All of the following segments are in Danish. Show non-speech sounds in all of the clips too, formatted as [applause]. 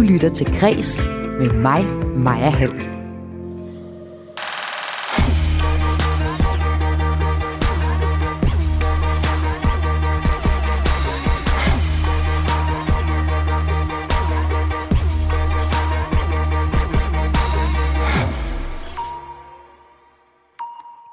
Du lytter til Græs med mig, Maja Hall.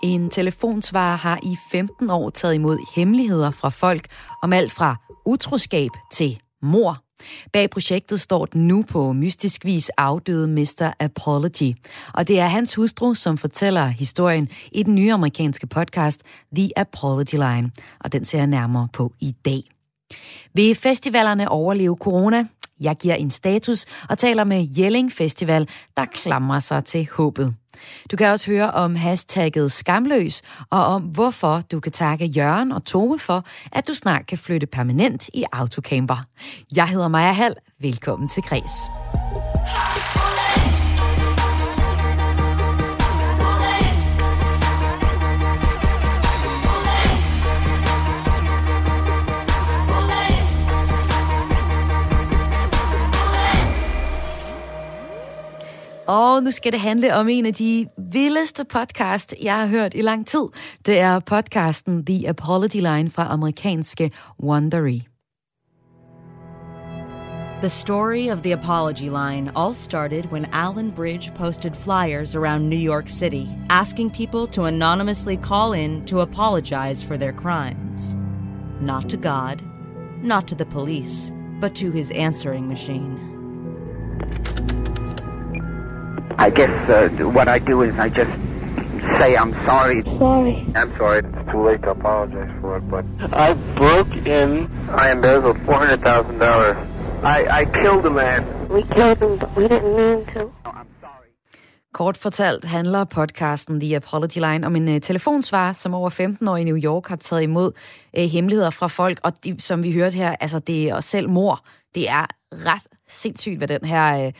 En telefonsvarer har i 15 år taget imod hemmeligheder fra folk om alt fra utroskab til mor. Bag projektet står den nu på mystisk vis afdøde Mr. Apology. Og det er hans hustru, som fortæller historien i den nye amerikanske podcast The Apology Line. Og den ser jeg nærmere på i dag. Vil festivalerne overleve corona? Jeg giver en status og taler med Jelling Festival, der klamrer sig til håbet. Du kan også høre om hashtagget Skamløs, og om hvorfor du kan takke Jørgen og Tove for, at du snart kan flytte permanent i autocamper. Jeg hedder Maja Hall. Velkommen til Græs. Og nu skal det handle om en af de vildeste podcast, jeg har hørt i lang tid. Det er podcasten The Apology Line fra amerikanske Wondery. The story of the Apology Line all started when Alan Bridge posted flyers around New York City asking people to anonymously call in to apologize for their crimes. Not to God, not to the police, but to his answering machine. I guess uh, what I do is I just say I'm sorry. Sorry. I'm sorry. It's too late to apologize for it, but I broke in. I embezzled four hundred thousand dollars. I I killed a man. We killed him, but we didn't mean to. I'm sorry. Kort fortalt handler podcasten The Apology Line om en uh, telefonsvarer, som over 15 år i New York har taget imod uh, hemmeligheder fra folk, og de, som vi hørte her, altså det er selv mor. Det er ret sindssygt, hvad den her uh,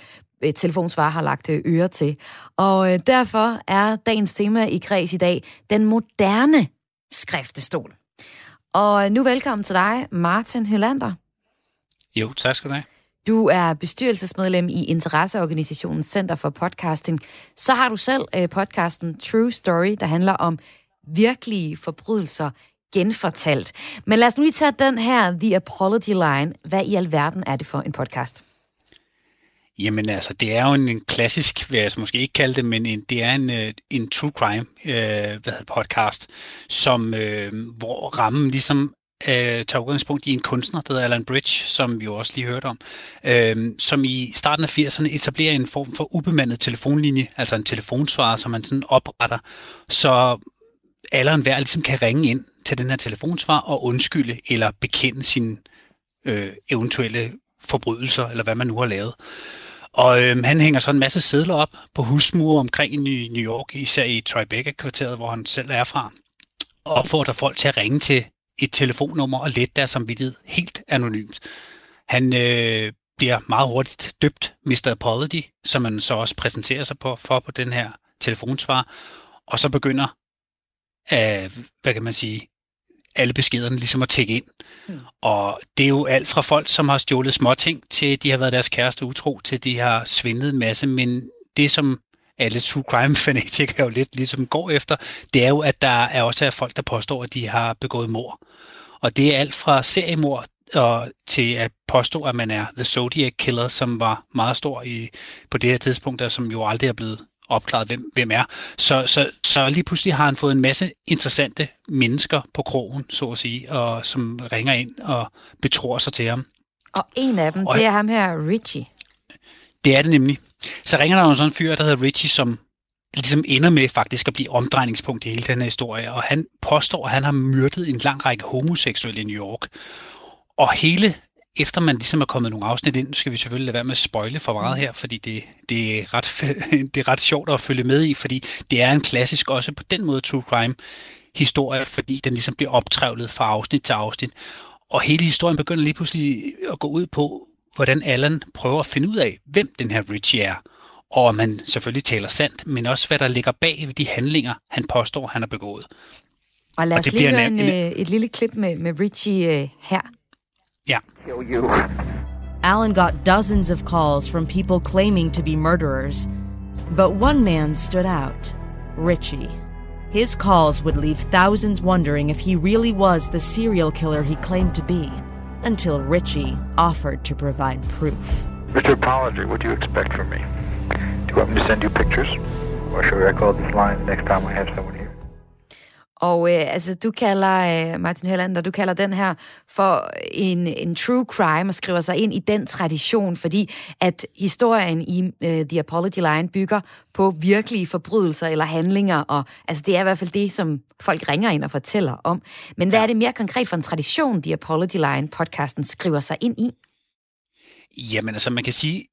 telefonsvarer har lagt øh, øre til. Og øh, derfor er dagens tema i kreds i dag den moderne skriftestol. Og øh, nu velkommen til dig, Martin Helander. Jo, tak skal du have. Du er bestyrelsesmedlem i interesseorganisationen Center for Podcasting. Så har du selv øh, podcasten True Story, der handler om virkelige forbrydelser genfortalt. Men lad os nu lige tage den her The Apology Line. Hvad i alverden er det for en podcast? Jamen altså, det er jo en, en klassisk, vil jeg altså måske ikke kalde det, men en, det er en, øh, en true crime øh, hvad hedder, podcast, som, øh, hvor rammen ligesom øh, tager udgangspunkt i en kunstner, der hedder Alan Bridge, som vi jo også lige hørte om, øh, som i starten af 80'erne etablerer en form for ubemandet telefonlinje, altså en telefonsvarer, som man sådan opretter, så alle og enhver ligesom kan ringe ind til den her telefonsvar og undskylde eller bekende sine øh, eventuelle forbrydelser, eller hvad man nu har lavet. Og øhm, han hænger så en masse sedler op på husmure omkring i New York, især i Tribeca-kvarteret, hvor han selv er fra, og opfordrer folk til at ringe til et telefonnummer og lette deres samvittighed helt anonymt. Han øh, bliver meget hurtigt døbt Mr. Apology, som man så også præsenterer sig på, for på den her telefonsvar, og så begynder, øh, hvad kan man sige, alle beskederne ligesom at tække ind. Mm. Og det er jo alt fra folk, som har stjålet småting, til de har været deres kæreste utro, til de har svindlet en masse. Men det, som alle true crime fanatikere jo lidt ligesom går efter, det er jo, at der er også er folk, der påstår, at de har begået mor. Og det er alt fra seriemord og til at påstå, at man er The Zodiac Killer, som var meget stor i, på det her tidspunkt, der som jo aldrig er blevet opklaret, hvem, hvem er. Så, så, så lige pludselig har han fået en masse interessante mennesker på krogen, så at sige, og som ringer ind og betror sig til ham. Og en af dem, og, det er ham her, Richie. Det er det nemlig. Så ringer der jo sådan en fyr, der hedder Richie, som ligesom ender med faktisk at blive omdrejningspunkt i hele den her historie, og han påstår, at han har myrdet en lang række homoseksuelle i New York. Og hele efter man ligesom er kommet nogle afsnit ind, skal vi selvfølgelig lade være med at spoile for meget her, fordi det, det, er ret, [laughs] det er ret sjovt at følge med i, fordi det er en klassisk også på den måde true crime historie, fordi den ligesom bliver optrævlet fra afsnit til afsnit. Og hele historien begynder lige pludselig at gå ud på, hvordan Allan prøver at finde ud af, hvem den her Richie er. Og man selvfølgelig taler sandt, men også hvad der ligger bag ved de handlinger, han påstår, han har begået. Og lad os og lige høre en, en, øh, et lille klip med, med Richie uh, her. Ja. Kill you. Alan got dozens of calls from people claiming to be murderers. But one man stood out Richie. His calls would leave thousands wondering if he really was the serial killer he claimed to be, until Richie offered to provide proof. Mr. Apology, what do you expect from me? Do you want me to send you pictures? Or should I call this line next time I have someone here? Og øh, altså, du kalder, øh, Martin Hellander, du kalder den her for en, en true crime og skriver sig ind i den tradition, fordi at historien i øh, The Apology Line bygger på virkelige forbrydelser eller handlinger, og altså, det er i hvert fald det, som folk ringer ind og fortæller om. Men hvad er det mere konkret for en tradition, The Apology Line podcasten skriver sig ind i? Jamen altså, man kan sige,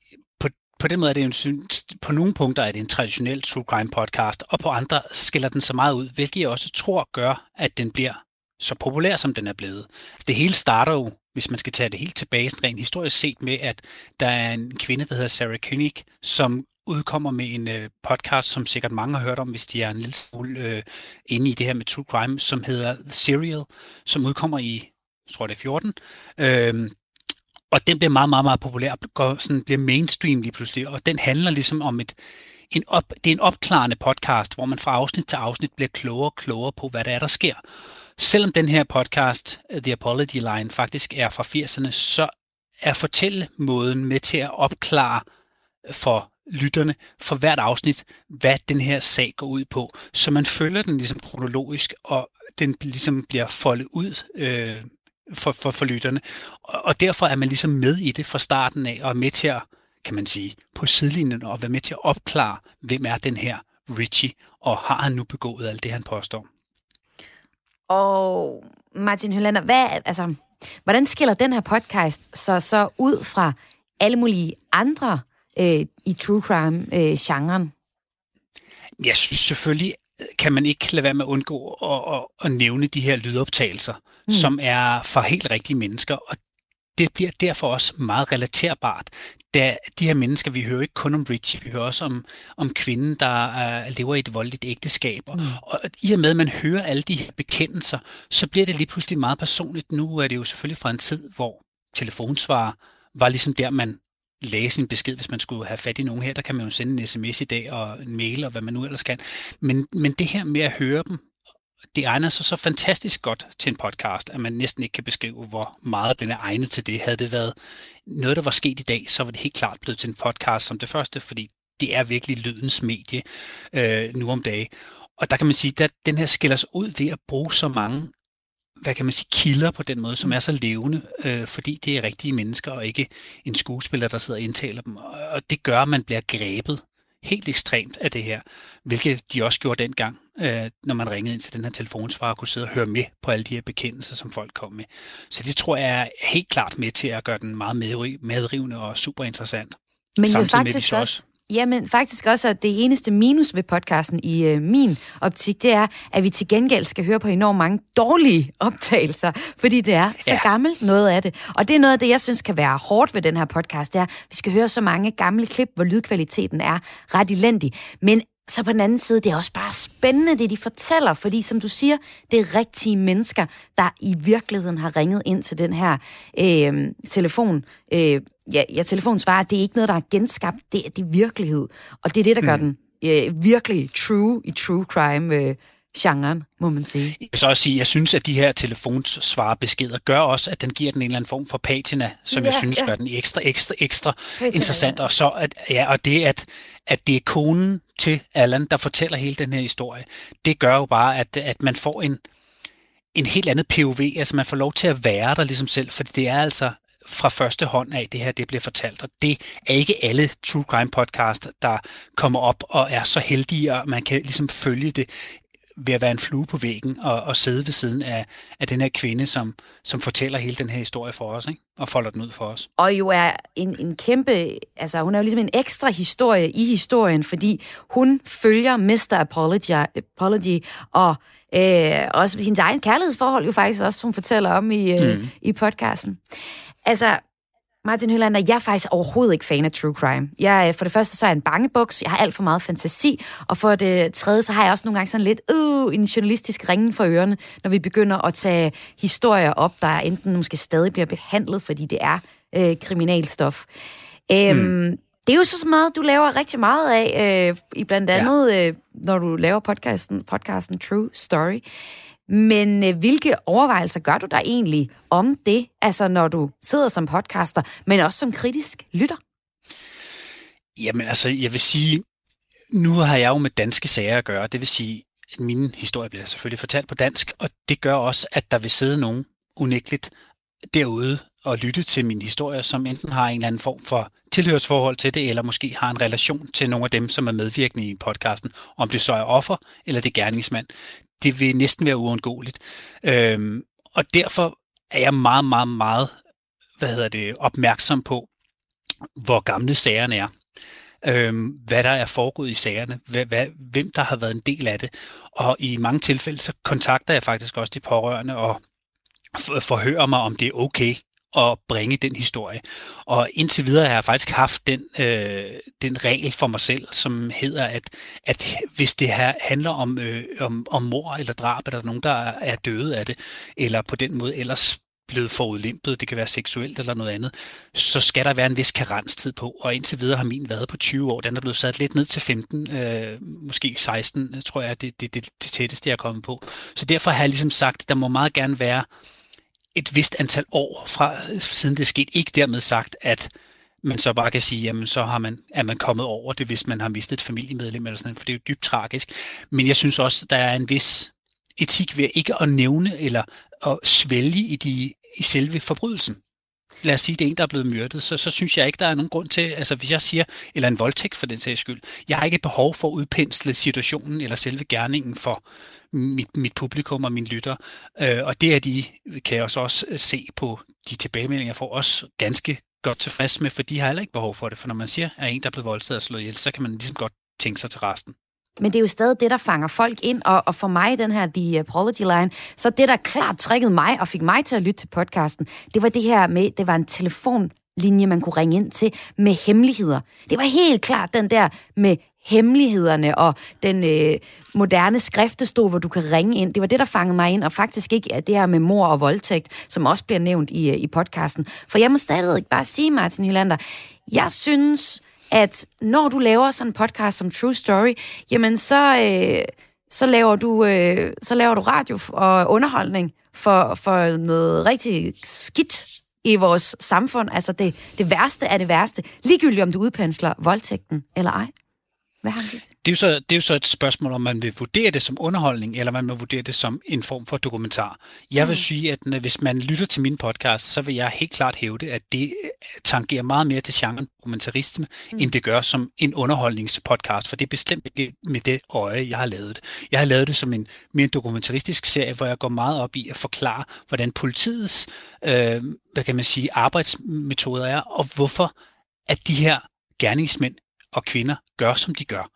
på, den måde er det jo en, på nogle punkter er det en traditionel true crime podcast, og på andre skiller den så meget ud, hvilket jeg også tror gør, at den bliver så populær, som den er blevet. Altså, det hele starter jo, hvis man skal tage det helt tilbage, sådan rent historisk set med, at der er en kvinde, der hedder Sarah Koenig, som udkommer med en øh, podcast, som sikkert mange har hørt om, hvis de er en lille smule øh, inde i det her med true crime, som hedder The Serial, som udkommer i, jeg tror det er 14, øh, og den bliver meget, meget, meget populær, går sådan, bliver mainstream lige pludselig, og den handler ligesom om et, en op, det er en opklarende podcast, hvor man fra afsnit til afsnit bliver klogere og klogere på, hvad der er, der sker. Selvom den her podcast, øh, The Apology Line, faktisk er fra 80'erne, så er fortællemåden med til at opklare for lytterne for hvert afsnit, hvad den her sag går ud på. Så man følger den ligesom kronologisk, og den ligesom bliver foldet ud øh, for, for, for lytterne. Og, og derfor er man ligesom med i det fra starten af, og er med til at, kan man sige, på sidelinjen, og være med til at opklare, hvem er den her Richie, og har han nu begået alt det, han påstår. Og Martin Høllander, hvad, altså, hvordan skiller den her podcast så, så ud fra alle mulige andre øh, i true crime-genren? Jeg synes selvfølgelig, kan man ikke lade være med at undgå at, at, at nævne de her lydoptagelser, mm. som er for helt rigtige mennesker, og det bliver derfor også meget relaterbart, da de her mennesker, vi hører ikke kun om Richie, vi hører også om, om kvinden, der uh, lever i et voldeligt ægteskab. Mm. Og i og med, at man hører alle de her bekendelser, så bliver det lige pludselig meget personligt. Nu er det jo selvfølgelig fra en tid, hvor telefonsvarer var ligesom der, man læse en besked, hvis man skulle have fat i nogen her. Der kan man jo sende en sms i dag og en mail og hvad man nu ellers kan. Men, men det her med at høre dem, det egner sig så fantastisk godt til en podcast, at man næsten ikke kan beskrive, hvor meget den er egnet til det. Havde det været noget, der var sket i dag, så var det helt klart blevet til en podcast som det første, fordi det er virkelig lydens medie øh, nu om dagen. Og der kan man sige, at den her skiller sig ud ved at bruge så mange hvad kan man sige, kilder på den måde, som er så levende, øh, fordi det er rigtige mennesker, og ikke en skuespiller, der sidder og indtaler dem. Og det gør, at man bliver grebet helt ekstremt af det her, hvilket de også gjorde dengang, øh, når man ringede ind til den her telefonsvarer og kunne sidde og høre med på alle de her bekendelser, som folk kom med. Så det tror jeg er helt klart med til at gøre den meget medrivende og super interessant. Men jo faktisk med, også, Jamen faktisk også, at det eneste minus ved podcasten i øh, min optik, det er, at vi til gengæld skal høre på enormt mange dårlige optagelser, fordi det er så ja. gammelt noget af det. Og det er noget af det, jeg synes kan være hårdt ved den her podcast, det er, at vi skal høre så mange gamle klip, hvor lydkvaliteten er ret elendig. Men så på den anden side, det er også bare spændende, det de fortæller, fordi som du siger, det er rigtige mennesker, der i virkeligheden har ringet ind til den her øh, telefon. Øh, ja, ja, telefonsvarer, det er ikke noget, der er genskabt, det er, det er virkelighed. Og det er det, der gør mm. den øh, virkelig true i true crime øh, genren, må man sige. Jeg vil så også sige, jeg synes, at de her telefonsvarebeskeder gør også, at den giver den en eller anden form for patina, som ja, jeg synes ja. gør den ekstra, ekstra, ekstra patina, interessant. Ja. Og, så at, ja, og det, at, at det er konen til Allan, der fortæller hele den her historie, det gør jo bare, at, at man får en, en helt andet POV, altså man får lov til at være der ligesom selv, for det er altså fra første hånd af, det her det bliver fortalt. Og det er ikke alle true crime podcast, der kommer op og er så heldige, og man kan ligesom følge det ved at være en flue på væggen og, og sidde ved siden af, af den her kvinde, som, som fortæller hele den her historie for os, ikke? og folder den ud for os. Og jo er en, en kæmpe, altså hun er jo ligesom en ekstra historie i historien, fordi hun følger Mr. Apology, Apology og øh, også hendes egen kærlighedsforhold jo faktisk også, hun fortæller om i, øh, mm. i podcasten. Altså, Martin Høllander, jeg er faktisk overhovedet ikke fan af true crime. Jeg, øh, for det første, så er jeg en bangebuks. Jeg har alt for meget fantasi. Og for det tredje, så har jeg også nogle gange sådan lidt uh, en journalistisk ringen for ørerne, når vi begynder at tage historier op, der enten måske stadig bliver behandlet, fordi det er øh, kriminalstof. Øhm, mm. Det er jo så meget, du laver rigtig meget af, øh, i blandt andet, ja. øh, når du laver podcasten, podcasten True Story. Men øh, hvilke overvejelser gør du der egentlig om det, altså når du sidder som podcaster, men også som kritisk lytter? Jamen altså, jeg vil sige, nu har jeg jo med danske sager at gøre. Det vil sige, at min historie bliver selvfølgelig fortalt på dansk, og det gør også, at der vil sidde nogen unægteligt derude og lytte til min historie, som enten har en eller anden form for tilhørsforhold til det, eller måske har en relation til nogle af dem, som er medvirkende i podcasten, om det så er offer eller det er gerningsmand. Det vil næsten være uundgåeligt. Øhm, og derfor er jeg meget, meget, meget hvad hedder det, opmærksom på, hvor gamle sagerne er øhm, hvad der er foregået i sagerne, hvad, hvad, hvem der har været en del af det. Og i mange tilfælde, så kontakter jeg faktisk også de pårørende og forhører mig, om det er okay at bringe den historie. Og indtil videre har jeg faktisk haft den, øh, den regel for mig selv, som hedder, at, at hvis det her handler om, øh, om, om mor eller drab, eller nogen, der er døde af det, eller på den måde ellers blevet forudlimpet, det kan være seksuelt eller noget andet, så skal der være en vis karenstid på, og indtil videre har min været på 20 år. Den er blevet sat lidt ned til 15, øh, måske 16, tror jeg, det, det, det, det tætteste, jeg er kommet på. Så derfor har jeg ligesom sagt, der må meget gerne være et vist antal år fra siden det skete. Ikke dermed sagt, at man så bare kan sige, jamen så har man, er man kommet over det, hvis man har mistet et familiemedlem eller sådan for det er jo dybt tragisk. Men jeg synes også, der er en vis etik ved ikke at nævne eller at svælge i, de, i selve forbrydelsen. Lad os sige, det er en, der er blevet myrdet, så, så synes jeg ikke, der er nogen grund til, altså hvis jeg siger, eller en voldtægt for den sags skyld, jeg har ikke behov for at udpensle situationen eller selve gerningen for mit, mit publikum og mine lytter. Øh, og det er de, kan jeg også, også øh, se på de tilbagemeldinger, jeg får også ganske godt tilfreds med, for de har heller ikke behov for det. For når man siger, at en, der er blevet voldtaget og slået ihjel, så kan man ligesom godt tænke sig til resten. Men det er jo stadig det, der fanger folk ind, og, og for mig, den her The Apology Line, så det, der klart trækkede mig og fik mig til at lytte til podcasten, det var det her med, det var en telefonlinje, man kunne ringe ind til med hemmeligheder. Det var helt klart den der med hemmelighederne og den øh, moderne skriftestol, hvor du kan ringe ind. Det var det, der fangede mig ind, og faktisk ikke det her med mor og voldtægt, som også bliver nævnt i, øh, i podcasten. For jeg må stadig bare sige, Martin Hylander, jeg synes, at når du laver sådan en podcast som True Story, jamen så, øh, så, laver, du, øh, så laver du radio og underholdning for, for noget rigtig skidt i vores samfund. Altså det, det værste er det værste. Ligegyldigt om du udpensler voldtægten eller ej. Hvad har det? Det er, jo så, det er jo så et spørgsmål, om man vil vurdere det som underholdning, eller man vil vurdere det som en form for dokumentar. Jeg vil mm. sige, at hvis man lytter til min podcast, så vil jeg helt klart hævde, at det øh, tangerer meget mere til genren dokumentarisme, mm. end det gør som en underholdningspodcast, for det er bestemt ikke med det øje, jeg har lavet det. Jeg har lavet det som en mere dokumentaristisk serie, hvor jeg går meget op i at forklare, hvordan politiets øh, hvad kan man sige, arbejdsmetoder er, og hvorfor at de her gerningsmænd og kvinder gør, som de gør.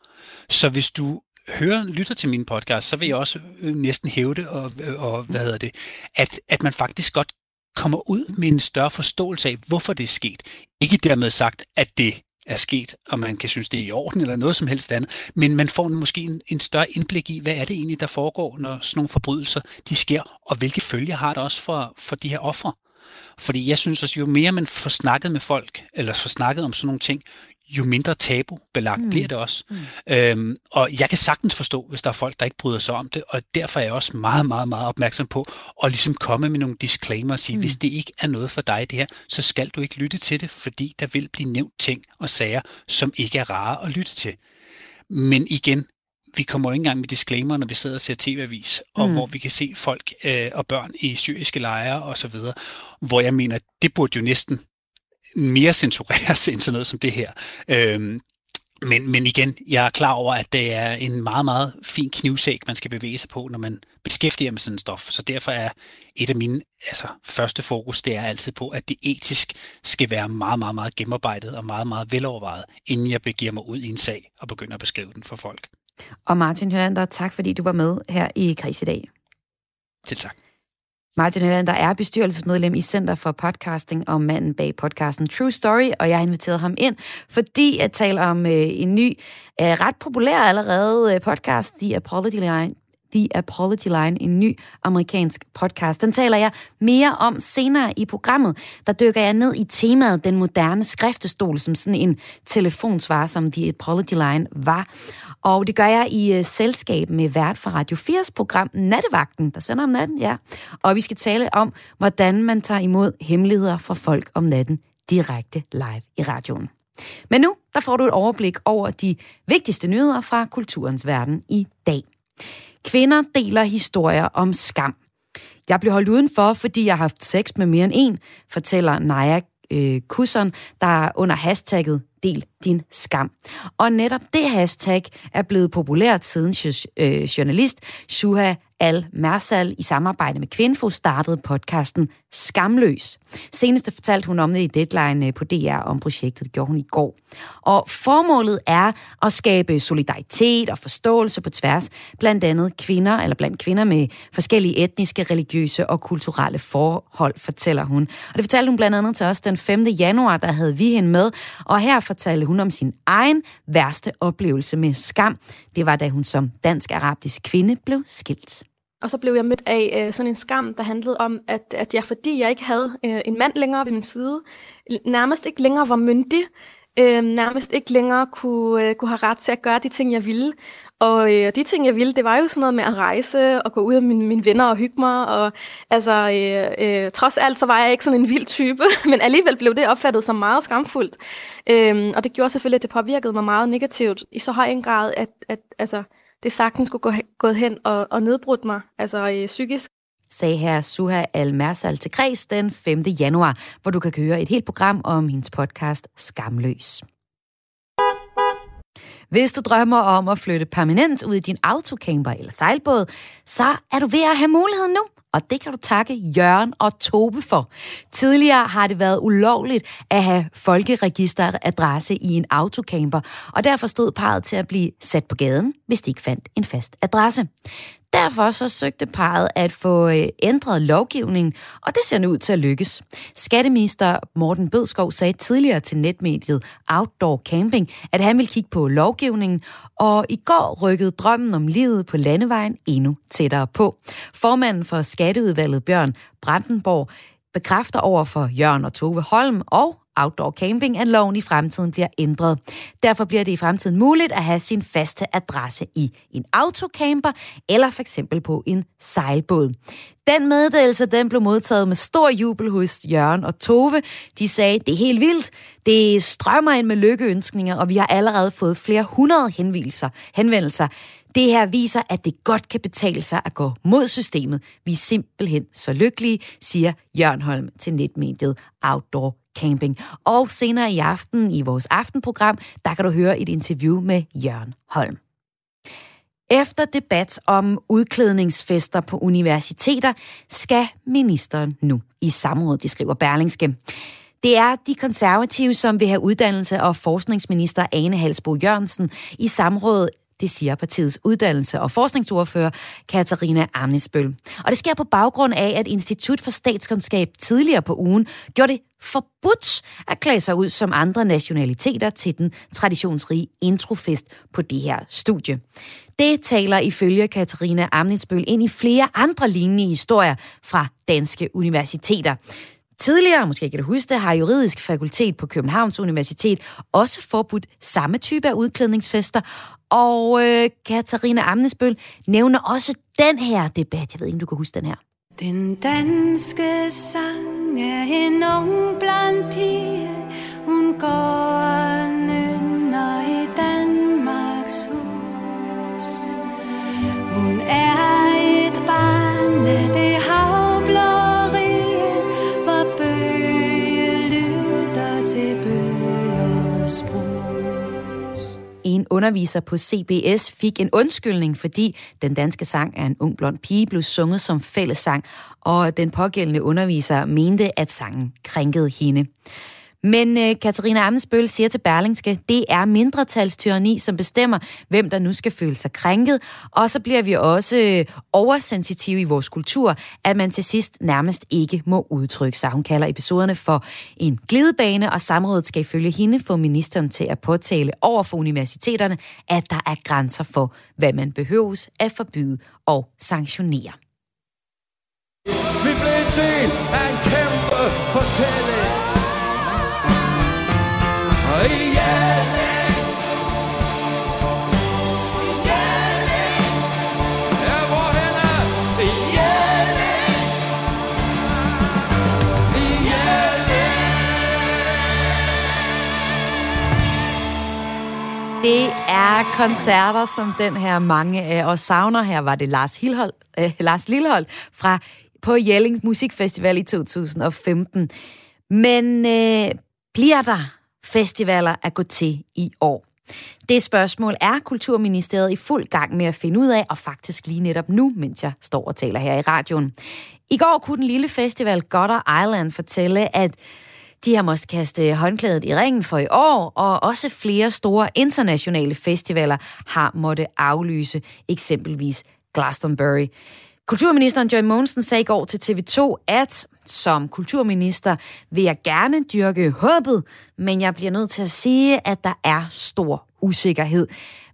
Så hvis du hører, lytter til min podcast, så vil jeg også øh, næsten næsten hævde, og, øh, og hvad hedder det, at, at man faktisk godt kommer ud med en større forståelse af, hvorfor det er sket. Ikke dermed sagt, at det er sket, og man kan synes, det er i orden eller noget som helst andet, men man får måske en, en større indblik i, hvad er det egentlig, der foregår, når sådan nogle forbrydelser de sker, og hvilke følger har det også for, for de her ofre. Fordi jeg synes også, jo mere man får snakket med folk, eller får snakket om sådan nogle ting, jo mindre tabubelagt mm. bliver det også. Mm. Øhm, og jeg kan sagtens forstå, hvis der er folk, der ikke bryder sig om det, og derfor er jeg også meget, meget, meget opmærksom på at ligesom komme med nogle disclaimer og sige, mm. hvis det ikke er noget for dig det her, så skal du ikke lytte til det, fordi der vil blive nævnt ting og sager, som ikke er rare at lytte til. Men igen, vi kommer jo ikke engang med disclaimer, når vi sidder og ser tv-avis, og mm. hvor vi kan se folk øh, og børn i syriske lejre og så videre, hvor jeg mener, det burde jo næsten mere censureres [laughs] end sådan noget som det her. Øhm, men, men igen, jeg er klar over, at det er en meget, meget fin knivsæk, man skal bevæge sig på, når man beskæftiger med sådan en stof. Så derfor er et af mine altså, første fokus, det er altid på, at det etisk skal være meget, meget, meget gennemarbejdet og meget, meget velovervejet, inden jeg begiver mig ud i en sag og begynder at beskrive den for folk. Og Martin Hølander, tak fordi du var med her i Kris i dag. Til tak. Martin der er bestyrelsesmedlem i Center for Podcasting og manden bag podcasten True Story, og jeg har inviteret ham ind, fordi jeg taler om øh, en ny, øh, ret populær allerede øh, podcast, The Apology Line, The Apology Line, en ny amerikansk podcast. Den taler jeg mere om senere i programmet. Der dykker jeg ned i temaet den moderne skriftestol, som sådan en telefonsvar, som The Apology Line var. Og det gør jeg i uh, selskab med vært fra Radio 4's program Nattevagten, der sender om natten, ja. Og vi skal tale om, hvordan man tager imod hemmeligheder fra folk om natten direkte live i radioen. Men nu, der får du et overblik over de vigtigste nyheder fra kulturens verden i dag. Kvinder deler historier om skam. Jeg blev holdt udenfor, fordi jeg har haft sex med mere end en, fortæller Naja øh, Kusson, der under hashtagget Del din skam. Og netop det hashtag er blevet populært siden øh, journalist Shuha Al-Mersal i samarbejde med Kvinfo startede podcasten Skamløs. Senest fortalte hun om det i Deadline øh, på DR om projektet, det gjorde hun i går. Og formålet er at skabe solidaritet og forståelse på tværs, blandt andet kvinder, eller blandt kvinder med forskellige etniske, religiøse og kulturelle forhold, fortæller hun. Og det fortalte hun blandt andet til os den 5. januar, der havde vi hende med, og her fortalte hun om sin egen værste oplevelse med skam. Det var, da hun som dansk-arabisk kvinde blev skilt. Og så blev jeg mødt af øh, sådan en skam, der handlede om, at, at jeg, fordi jeg ikke havde øh, en mand længere ved min side, nærmest ikke længere var myndig, øh, nærmest ikke længere kunne, øh, kunne have ret til at gøre de ting, jeg ville. Og øh, de ting, jeg ville, det var jo sådan noget med at rejse og gå ud med mine, mine venner og hygge mig. Og altså, øh, øh, trods alt, så var jeg ikke sådan en vild type, [laughs] men alligevel blev det opfattet som meget skamfuldt. Øh, og det gjorde selvfølgelig, at det påvirkede mig meget negativt i så høj en grad, at, at altså, det sagtens skulle gå, gået hen og, og nedbrudt mig, altså øh, psykisk. Sagde her Suha Al-Mersal til Kreds den 5. januar, hvor du kan høre et helt program om hendes podcast Skamløs. Hvis du drømmer om at flytte permanent ud i din autocamper eller sejlbåd, så er du ved at have muligheden nu og det kan du takke Jørgen og Tobe for. Tidligere har det været ulovligt at have folkeregisteradresse i en autocamper, og derfor stod parret til at blive sat på gaden, hvis de ikke fandt en fast adresse. Derfor så søgte parret at få øh, ændret lovgivningen, og det ser nu ud til at lykkes. Skatteminister Morten Bødskov sagde tidligere til netmediet Outdoor Camping, at han ville kigge på lovgivningen, og i går rykkede drømmen om livet på landevejen endnu tættere på. Formanden for Skatteudvalget Bjørn Brandenborg bekræfter over for Jørgen og Tove Holm og outdoor camping, at loven i fremtiden bliver ændret. Derfor bliver det i fremtiden muligt at have sin faste adresse i en autocamper eller for eksempel på en sejlbåd. Den meddelelse den blev modtaget med stor jubel hos Jørgen og Tove. De sagde, det er helt vildt. Det strømmer ind med lykkeønskninger, og vi har allerede fået flere hundrede henvendelser. henvendelser. Det her viser, at det godt kan betale sig at gå mod systemet. Vi er simpelthen så lykkelige, siger Jørgen Holm til netmediet Outdoor Camping. Og senere i aften i vores aftenprogram, der kan du høre et interview med Jørgen Holm. Efter debat om udklædningsfester på universiteter, skal ministeren nu i samråd, det skriver Berlingske. Det er de konservative, som vil have uddannelse og forskningsminister Ane Halsbo Jørgensen i samråd det siger partiets uddannelse- og forskningsordfører Katarina Amnesbøl. Og det sker på baggrund af, at Institut for Statskundskab tidligere på ugen gjorde det forbudt at klæde sig ud som andre nationaliteter til den traditionsrige introfest på det her studie. Det taler ifølge Katarina Amnitsbøl ind i flere andre lignende historier fra danske universiteter. Tidligere, måske kan du huske det, har juridisk fakultet på Københavns Universitet også forbudt samme type af udklædningsfester, og øh, Katarina Amnesbøl nævner også den her debat. Jeg ved ikke, om du kan huske den her. Den danske sang er en ung blandt pige. Hun går og nynner i Danmarks hus. Hun er et barn af det underviser på CBS fik en undskyldning, fordi den danske sang er en ung blond pige blev sunget som fællessang, og den pågældende underviser mente, at sangen krænkede hende. Men øh, Katarina Amensbøl siger til Berlingske, det er mindretalstyrani, som bestemmer, hvem der nu skal føle sig krænket. Og så bliver vi også øh, oversensitive i vores kultur, at man til sidst nærmest ikke må udtrykke sig. Hun kalder episoderne for en glidebane, og samrådet skal ifølge hende få ministeren til at påtale over for universiteterne, at der er grænser for, hvad man behøves at forbyde og sanktionere. Vi blev en del af en kæmpe fortælling i Det er koncerter, som den her mange af os savner. Her var det Lars, Hilhold, øh, Lars Lillehold fra på Jelling Musikfestival i 2015. Men øh, bliver der festivaler at gå til i år? Det spørgsmål er Kulturministeriet i fuld gang med at finde ud af, og faktisk lige netop nu, mens jeg står og taler her i radioen. I går kunne den lille festival Godder Island fortælle, at de har måske kaste håndklædet i ringen for i år, og også flere store internationale festivaler har måtte aflyse, eksempelvis Glastonbury. Kulturministeren Joy Mogensen sagde i går til TV2, at som kulturminister vil jeg gerne dyrke håbet, men jeg bliver nødt til at sige, at der er stor usikkerhed.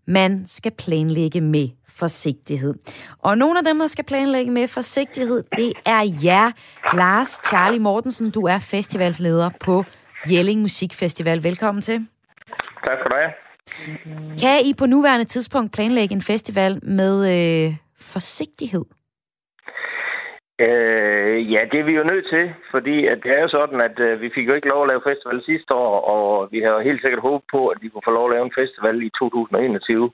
Man skal planlægge med forsigtighed. Og nogle af dem, der skal planlægge med forsigtighed, det er jer, Lars Charlie Mortensen. Du er festivalsleder på Jelling Musikfestival. Velkommen til. Tak skal du have. Kan I på nuværende tidspunkt planlægge en festival med øh, forsigtighed? Øh, ja, det er vi jo nødt til, fordi at det er jo sådan, at øh, vi fik jo ikke lov at lave festival sidste år, og vi har jo helt sikkert håbet på, at vi kunne få lov at lave en festival i 2021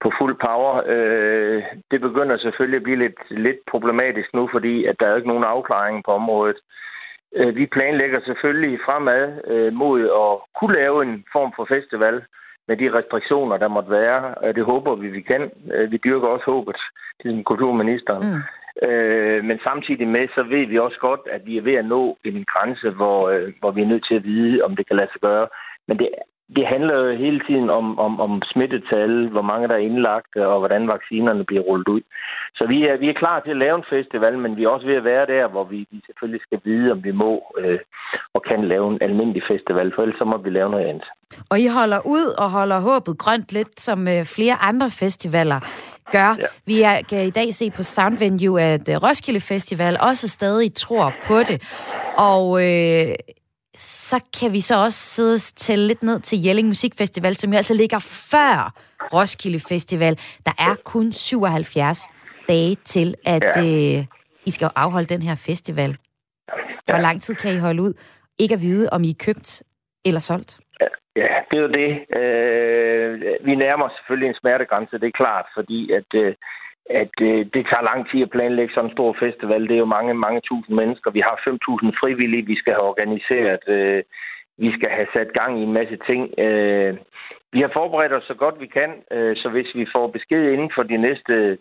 på fuld power. Øh, det begynder selvfølgelig at blive lidt, lidt problematisk nu, fordi at der er ikke nogen afklaring på området. Øh, vi planlægger selvfølgelig fremad øh, mod at kunne lave en form for festival med de restriktioner, der måtte være. Det håber vi, vi kan. Øh, vi dyrker også håbet, til kulturministeren. Mm. Øh, men samtidig med, så ved vi også godt, at vi er ved at nå en grænse, hvor, øh, hvor vi er nødt til at vide, om det kan lade sig gøre. Men det, det handler jo hele tiden om, om, om smittetal, hvor mange der er indlagt, øh, og hvordan vaccinerne bliver rullet ud. Så vi er, vi er klar til at lave en festival, men vi er også ved at være der, hvor vi, vi selvfølgelig skal vide, om vi må øh, og kan lave en almindelig festival, for ellers så må vi lave noget andet. Og I holder ud og holder håbet grønt lidt, som øh, flere andre festivaler gør. Ja. Vi er, kan i dag se på Sound Venue, at øh, Roskilde Festival også stadig tror på det. Og øh, så kan vi så også sidde og tælle lidt ned til Jelling Musikfestival, som jo altså ligger før Roskilde Festival. Der er kun 77 dage til, at ja. øh, I skal afholde den her festival. Hvor lang tid kan I holde ud? Ikke at vide, om I er købt eller solgt? Ja, det er jo det. Øh, vi nærmer selvfølgelig en smertegrænse, det er klart, fordi at, øh, at øh, det tager lang tid at planlægge sådan en stor festival. Det er jo mange, mange tusind mennesker. Vi har 5.000 frivillige, vi skal have organiseret. Øh, vi skal have sat gang i en masse ting. Øh, vi har forberedt os så godt vi kan, øh, så hvis vi får besked inden for de næste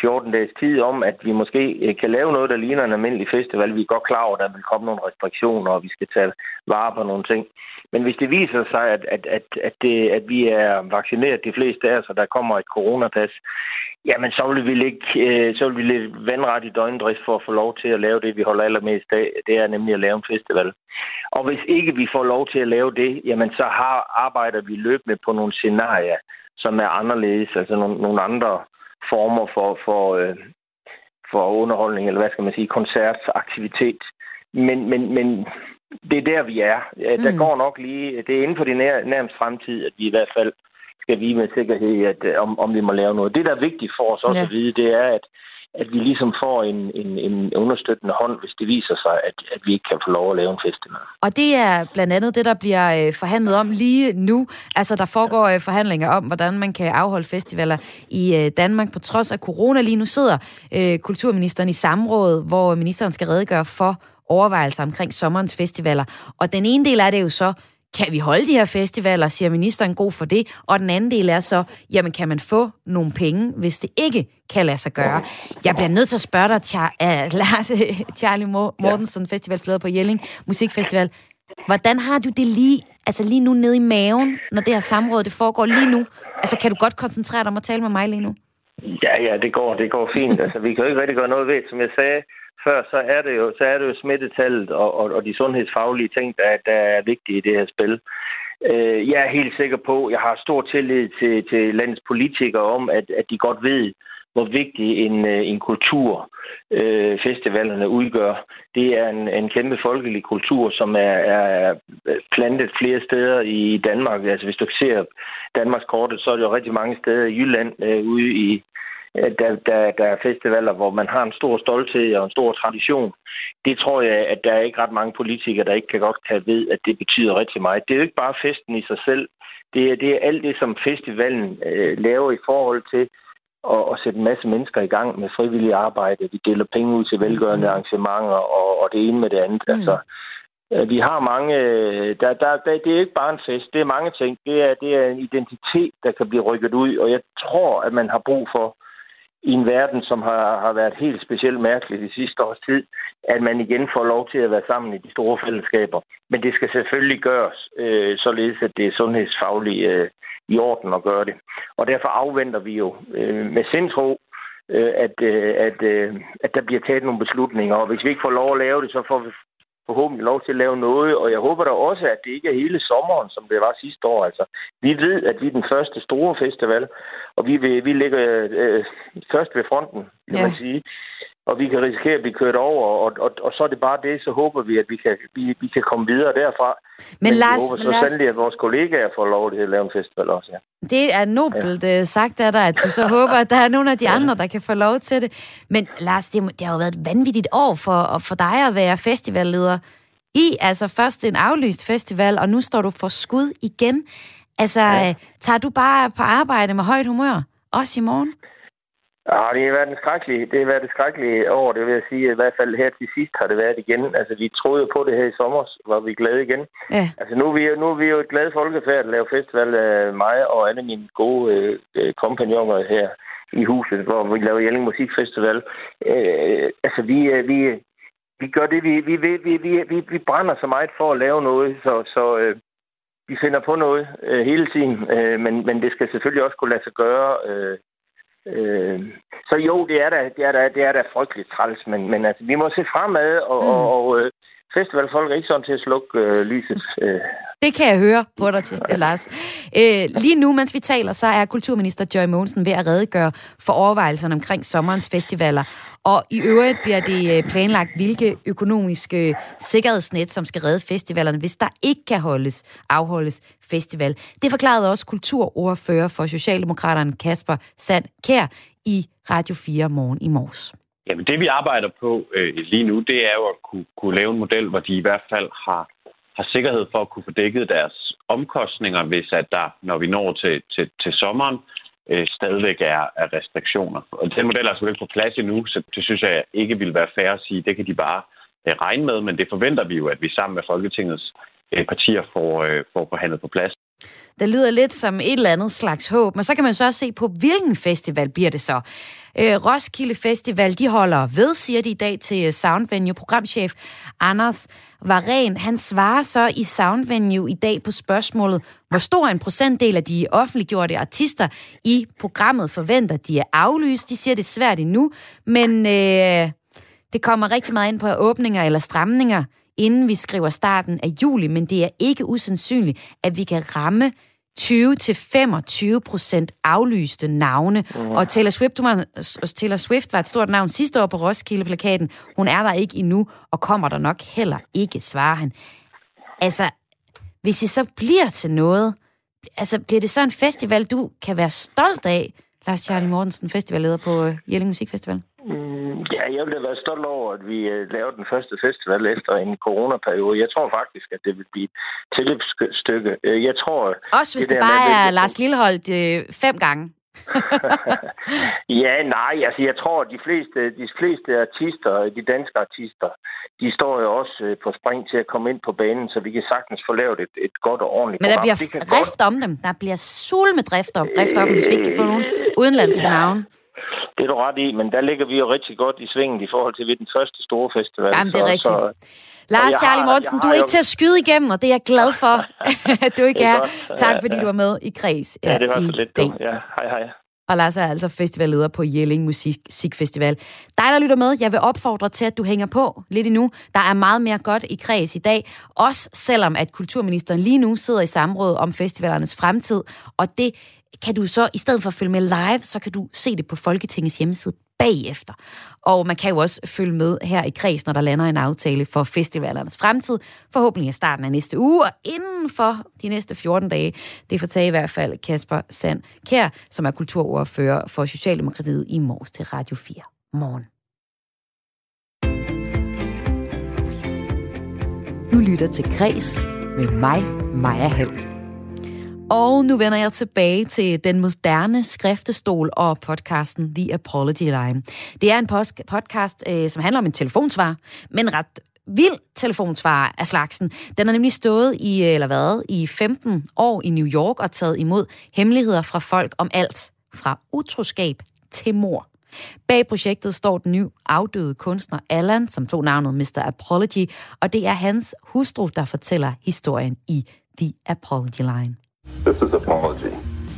14 dages tid om, at vi måske øh, kan lave noget, der ligner en almindelig festival. Vi er godt klar over, at der vil komme nogle restriktioner, og vi skal tage vare på nogle ting. Men hvis det viser sig, at, at, at, at, det, at vi er vaccineret de fleste af os, og der kommer et coronapas, jamen så vil vi ikke, øh, så vil vi lidt vandret i døgndrift for at få lov til at lave det, vi holder allermest af. Det er nemlig at lave en festival. Og hvis ikke vi får lov til at lave det, jamen så har, arbejder vi løbende på nogle scenarier, som er anderledes, altså nogle, nogle andre former for, for, øh, for underholdning, eller hvad skal man sige, koncertaktivitet. Men, men, men det er der, vi er. Der mm. går nok lige, det er inden for det nær, nærmeste fremtid, at vi i hvert fald skal vide med sikkerhed, at, øh, om, om vi må lave noget. Det, der er vigtigt for os også ja. at vide, det er, at, at vi ligesom får en, en, en understøttende hånd, hvis det viser sig, at, at vi ikke kan få lov at lave en festival. Og det er blandt andet det, der bliver øh, forhandlet om lige nu. Altså, der foregår øh, forhandlinger om, hvordan man kan afholde festivaler i øh, Danmark på trods af corona. Lige nu sidder øh, kulturministeren i samråd, hvor ministeren skal redegøre for overvejelser omkring sommerens festivaler. Og den ene del er det jo så, kan vi holde de her festivaler, siger ministeren god for det, og den anden del er så, jamen kan man få nogle penge, hvis det ikke kan lade sig gøre. Jeg bliver nødt til at spørge dig, Char- [laughs] uh, Lars Charlie Mortensen, ja. festivalsleder på Jelling Musikfestival. Hvordan har du det lige, altså lige nu nede i maven, når det her samråd det foregår lige nu? Altså, kan du godt koncentrere dig om at tale med mig lige nu? Ja, ja, det går, det går fint. Altså, vi kan jo ikke rigtig gøre noget ved Som jeg sagde før, så er det jo, så er det jo smittetallet og, og, og de sundhedsfaglige ting, der, der er vigtige i det her spil. Øh, jeg er helt sikker på, jeg har stor tillid til, til landets politikere om, at, at de godt ved, hvor vigtig en, øh, en kultur øh, festivalerne udgør. Det er en, en kæmpe folkelig kultur, som er, er plantet flere steder i Danmark. Altså hvis du ser Danmarks kortet, så er det jo rigtig mange steder i Jylland øh, ude i, der, der, der er festivaler, hvor man har en stor stolthed og en stor tradition. Det tror jeg, at der er ikke ret mange politikere, der ikke kan godt kan ved, at det betyder rigtig meget. Det er jo ikke bare festen i sig selv. Det er, det er alt det, som festivalen øh, laver i forhold til at, at sætte en masse mennesker i gang med frivillig arbejde. Vi deler penge ud til velgørende arrangementer og, og det ene med det andet. Mm. Altså, øh, vi har mange... Øh, der, der, der, det er ikke bare en fest. Det er mange ting. Det er, det er en identitet, der kan blive rykket ud. Og jeg tror, at man har brug for i en verden, som har, har været helt specielt mærkelig de sidste års tid, at man igen får lov til at være sammen i de store fællesskaber. Men det skal selvfølgelig gøres, øh, således at det er sundhedsfagligt øh, i orden at gøre det. Og derfor afventer vi jo øh, med sindsro, øh, at, øh, at, øh, at der bliver taget nogle beslutninger. Og hvis vi ikke får lov at lave det, så får vi forhåbentlig lov til at lave noget, og jeg håber da også, at det ikke er hele sommeren, som det var sidste år. Altså, vi ved, at vi er den første store festival, og vi, vil, vi ligger øh, først ved fronten, kan ja. man sige og vi kan risikere at blive kørt over, og, og, og så er det bare det, så håber vi, at vi kan, vi, vi kan komme videre derfra. Men, Men Lars, vi håber så Lars... sandelig, at vores kollegaer får lov til at lave en festival også, ja. Det er nobelt ja. Øh, sagt af dig, at du så [laughs] håber, at der er nogle af de andre, der kan få lov til det. Men Lars, det, det har jo været et vanvittigt år for, for dig at være festivalleder i, altså først en aflyst festival, og nu står du for skud igen. Altså, ja. Øh, tager du bare på arbejde med højt humør, også i morgen? Ja, det har været en skrækkelig, det har været et skrækkeligt år, det vil jeg sige. I hvert fald her til sidst har det været igen. Altså, vi troede på det her i sommer, var vi glade igen. Ja. Altså, nu er, vi, nu er vi jo et glade folkefærd at lave festival af mig og alle mine gode øh, kompagnoner her i huset, hvor vi laver Jelling Musikfestival. Øh, altså, vi, øh, vi, vi gør det, vi, vi, vi, vi, vi, vi brænder så meget for at lave noget, så, så øh, vi finder på noget øh, hele tiden. Øh, men, men det skal selvfølgelig også kunne lade sig gøre øh, Øh, så jo, det er da, det er da, det er da frygteligt træls, men, men altså, vi må se fremad, og, mm. og, og øh, festivalfolk er ikke sådan til at slukke øh, lyset. Øh. Det kan jeg høre på dig til, øh, Lars. Øh, lige nu, mens vi taler, så er kulturminister Joy Mogensen ved at redegøre for overvejelserne omkring sommerens festivaler. Og i øvrigt bliver det øh, planlagt, hvilke økonomiske øh, sikkerhedsnet, som skal redde festivalerne, hvis der ikke kan holdes, afholdes festival. Det forklarede også kulturordfører for Socialdemokraterne Kasper Sand Kær i Radio 4 morgen i morges. Jamen det vi arbejder på øh, lige nu, det er jo at kunne, kunne lave en model, hvor de i hvert fald har, har sikkerhed for at kunne få dækket deres omkostninger, hvis at der, når vi når til, til, til sommeren, øh, stadigvæk er, er restriktioner. Og den model er selvfølgelig ikke på plads endnu, så det synes jeg ikke vil være fair at sige. Det kan de bare øh, regne med, men det forventer vi jo, at vi sammen med Folketingets øh, partier får, øh, får forhandlet på plads. Det lyder lidt som et eller andet slags håb, men så kan man så også se på, hvilken festival bliver det så. Øh, Roskilde Festival, de holder ved, siger de i dag til Soundvenue. Programchef Anders Varen, han svarer så i Soundvenue i dag på spørgsmålet, hvor stor en procentdel af de offentliggjorte artister i programmet forventer, de er aflyst. De siger, det er svært endnu, men øh, det kommer rigtig meget ind på åbninger eller stramninger inden vi skriver starten af juli, men det er ikke usandsynligt, at vi kan ramme 20-25 procent aflyste navne. Mm. Og Taylor Swift, var, Taylor Swift var et stort navn sidste år på Roskilde-plakaten. Hun er der ikke endnu, og kommer der nok heller ikke, svarer han. Altså, hvis I så bliver til noget, altså bliver det så en festival, du kan være stolt af, Lars Charlie Mortensen, festivalleder på øh, Jelling Musikfestival? Jeg ville have været stolt over, at vi uh, lavede den første festival efter en coronaperiode. Jeg tror faktisk, at det vil blive et stykke. Uh, jeg tror... Også hvis det, det bare er Lars Lilleholdt uh, fem gange. [laughs] ja, nej, altså jeg tror, at de fleste, de fleste artister, de danske artister, de står jo også uh, på spring til at komme ind på banen, så vi kan sagtens få lavet et, et godt og ordentligt Men der program. bliver drift godt... om dem. Der bliver sul med drift om, drift om hvis vi ikke kan få nogen udenlandske ja. navne. Det er du ret i, men der ligger vi jo rigtig godt i svingen i forhold til ved den første store festival. Jamen, det er så, rigtigt. Så, Lars jeg Charlie har- Mortensen, du er ikke jo- til at skyde igennem, og det er jeg glad [laughs] for, at [laughs] du ikke er er. Tak Ja, fordi ja. du var med i Kreds ja, det var så lidt. Ja, hej hej. Og Lars er altså festivalleder på Jelling Musikfestival. Dig, der lytter med, jeg vil opfordre til, at du hænger på lidt endnu. Der er meget mere godt i kreds i dag. Også selvom, at kulturministeren lige nu sidder i samråd om festivalernes fremtid. Og det kan du så, i stedet for at følge med live, så kan du se det på Folketingets hjemmeside bagefter. Og man kan jo også følge med her i kreds, når der lander en aftale for festivalernes fremtid. Forhåbentlig i starten af næste uge, og inden for de næste 14 dage. Det fortager i hvert fald Kasper Sand Kær, som er kulturordfører for Socialdemokratiet i morges til Radio 4 morgen. Du lytter til Græs med mig, Maja Hall. Og nu vender jeg tilbage til den moderne skriftestol og podcasten The Apology Line. Det er en podcast, øh, som handler om en telefonsvar, men ret vild telefonsvar af slagsen. Den har nemlig stået i, øh, eller været, i 15 år i New York og taget imod hemmeligheder fra folk om alt, fra utroskab til mor. Bag projektet står den ny afdøde kunstner Allan, som tog navnet Mr. Apology, og det er hans hustru, der fortæller historien i The Apology Line. This is Apology.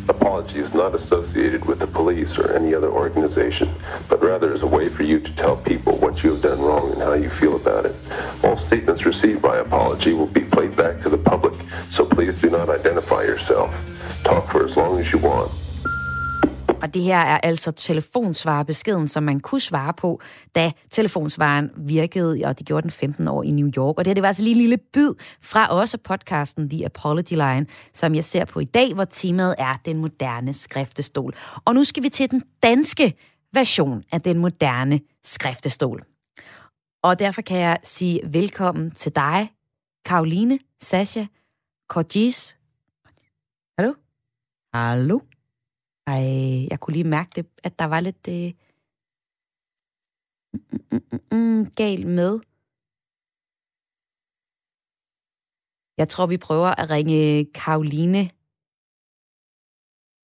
Apology is not associated with the police or any other organization, but rather is a way for you to tell people what you have done wrong and how you feel about it. All statements received by Apology will be played back to the public, so please do not identify yourself. Talk for as long as you want. Og det her er altså telefonsvarebeskeden, som man kunne svare på, da telefonsvaren virkede, og det gjorde den 15 år i New York. Og det her det var altså lige en lille bid fra også podcasten The Apology Line, som jeg ser på i dag, hvor temaet er den moderne skriftestol. Og nu skal vi til den danske version af den moderne skriftestol. Og derfor kan jeg sige velkommen til dig, Karoline Sasha Korgis. Hallo? Hallo? Ej, jeg kunne lige mærke det, at der var lidt øh, mm, mm, mm, galt med. Jeg tror, vi prøver at ringe Karoline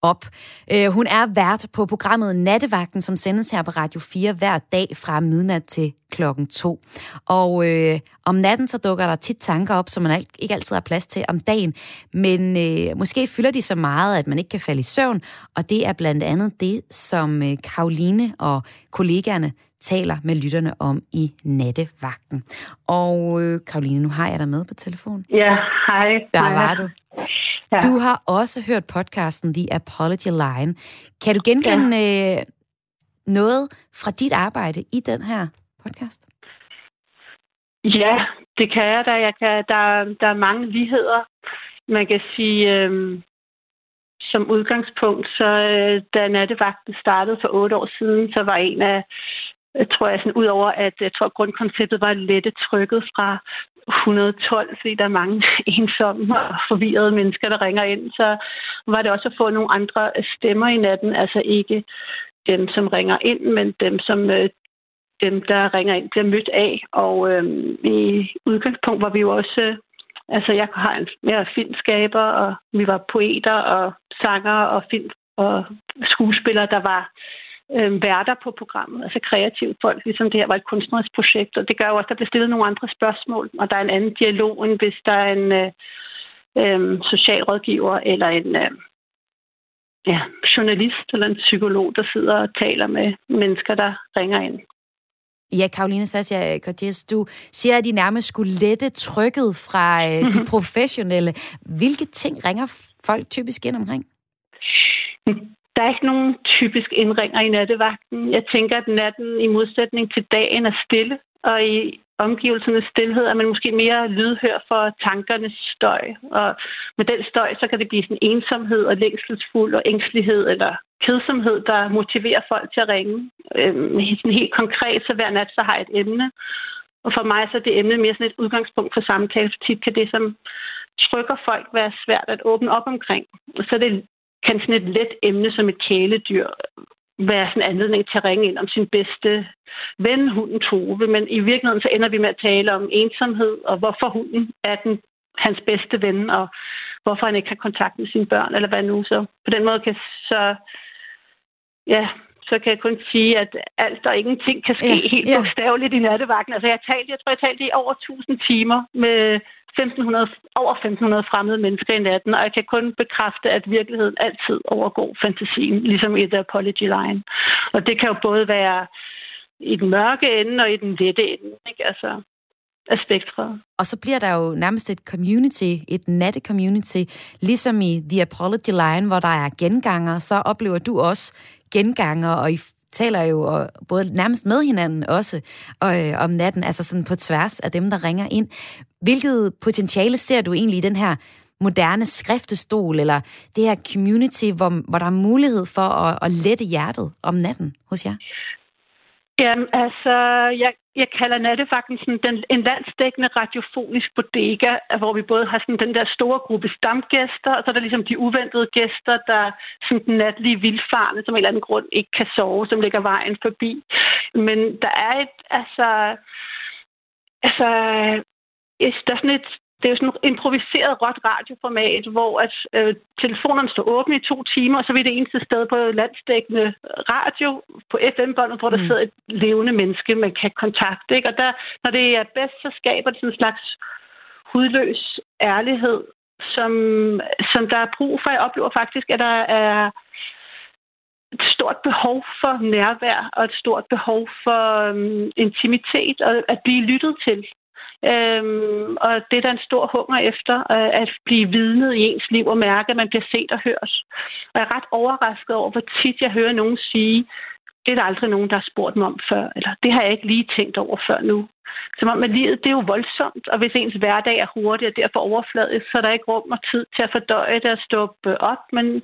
op. Øh, hun er vært på programmet Nattevagten, som sendes her på Radio 4 hver dag fra midnat til klokken 2. Og øh, om natten så dukker der tit tanker op, som man al- ikke altid har plads til om dagen. Men øh, måske fylder de så meget, at man ikke kan falde i søvn. Og det er blandt andet det, som øh, Karoline og kollegaerne taler med lytterne om i Nattevagten. Og øh, Karoline, nu har jeg dig med på telefon. Ja, hej. Der var du. Ja. Du har også hørt podcasten The Apology Line. Kan du genkende ja. øh, noget fra dit arbejde i den her podcast? Ja, det kan jeg da. Jeg kan, der, der er mange ligheder. Man kan sige, øhm, som udgangspunkt, så øh, da nattevagten startede for otte år siden, så var en af, jeg tror jeg, sådan, udover at jeg tror, grundkonceptet var at lette trykket fra 112, fordi der er mange [laughs] ensomme og forvirrede mennesker, der ringer ind, så var det også at få nogle andre stemmer i natten, altså ikke dem, som ringer ind, men dem, som øh, dem, der ringer ind, bliver mødt af. Og øhm, i udgangspunkt var vi jo også... Øh, altså, jeg har en mere filmskaber, og vi var poeter og sanger og film og skuespillere, der var øh, værter på programmet, altså kreative folk, ligesom det her var et kunstnerisk projekt, og det gør jo også, at der bliver stillet nogle andre spørgsmål, og der er en anden dialog, end hvis der er en øh, øh, socialrådgiver eller en øh, ja, journalist eller en psykolog, der sidder og taler med mennesker, der ringer ind. Ja, Karoline Sascha Cortez, du siger, at de nærmest skulle lette trykket fra øh, de professionelle. Hvilke ting ringer folk typisk ind omkring? [laughs] Der er ikke nogen typisk indringer i nattevagten. Jeg tænker, at natten i modsætning til dagen er stille, og i omgivelsernes stillhed er man måske mere lydhør for tankernes støj. Og med den støj, så kan det blive sådan ensomhed og længselsfuld og ængstelighed eller kedsomhed, der motiverer folk til at ringe. Øhm, sådan helt konkret, så hver nat, så har jeg et emne. Og for mig så er det emne mere sådan et udgangspunkt for samtale. For tit kan det, som trykker folk, være svært at åbne op omkring. Og så er det kan sådan et let emne som et kæledyr være sådan en anledning til at ringe ind om sin bedste ven, hunden Tove. Men i virkeligheden så ender vi med at tale om ensomhed, og hvorfor hunden er den, hans bedste ven, og hvorfor han ikke har kontakt med sine børn, eller hvad nu. Så på den måde kan så, ja, så kan jeg kun sige, at alt og ingenting kan ske Ja, helt ja. bogstaveligt i nattevagten. Altså, jeg, har talt, jeg tror, jeg talte i over 1000 timer med 1500, over 1500 fremmede mennesker i natten, og jeg kan kun bekræfte, at virkeligheden altid overgår fantasien, ligesom i The Apology Line. Og det kan jo både være i den mørke ende og i den lette ende, ikke? Altså, af spektret. Og så bliver der jo nærmest et community, et natte-community, ligesom i The Apology Line, hvor der er genganger, så oplever du også genganger, og I taler jo og både nærmest med hinanden også og, øh, om natten, altså sådan på tværs af dem, der ringer ind. Hvilket potentiale ser du egentlig i den her moderne skriftestol, eller det her community, hvor, hvor der er mulighed for at, at lette hjertet om natten hos jer? Jamen, altså, jeg, jeg kalder nattevagten sådan den, en landsdækkende radiofonisk bodega, hvor vi både har sådan den der store gruppe stamgæster, og så er der ligesom de uventede gæster, der sådan den natlige vildfarne, som af en eller anden grund ikke kan sove, som ligger vejen forbi. Men der er et, altså, altså, der er sådan et, det er jo sådan et improviseret råt radioformat, hvor at, øh, telefonerne står åbne i to timer, og så er vi det eneste sted på landsdækkende radio på FM-båndet, hvor der Mm. sidder et levende menneske, man kan kontakte. Ikke? Og der, når det er bedst, så skaber det sådan en slags hudløs ærlighed, som, som der er brug for. Jeg oplever faktisk, at der er et stort behov for nærvær og et stort behov for øhm, intimitet og at blive lyttet til. Øhm, og det er der en stor hunger efter, øh, at blive vidnet i ens liv og mærke, at man bliver set og hørt. Og jeg er ret overrasket over, hvor tit jeg hører nogen sige, det er der aldrig nogen, der har spurgt mig om før, eller det har jeg ikke lige tænkt over før nu. Som om, at livet det er jo voldsomt, og hvis ens hverdag er hurtig og derfor overfladisk, så er der ikke rum og tid til at fordøje det og stoppe op, men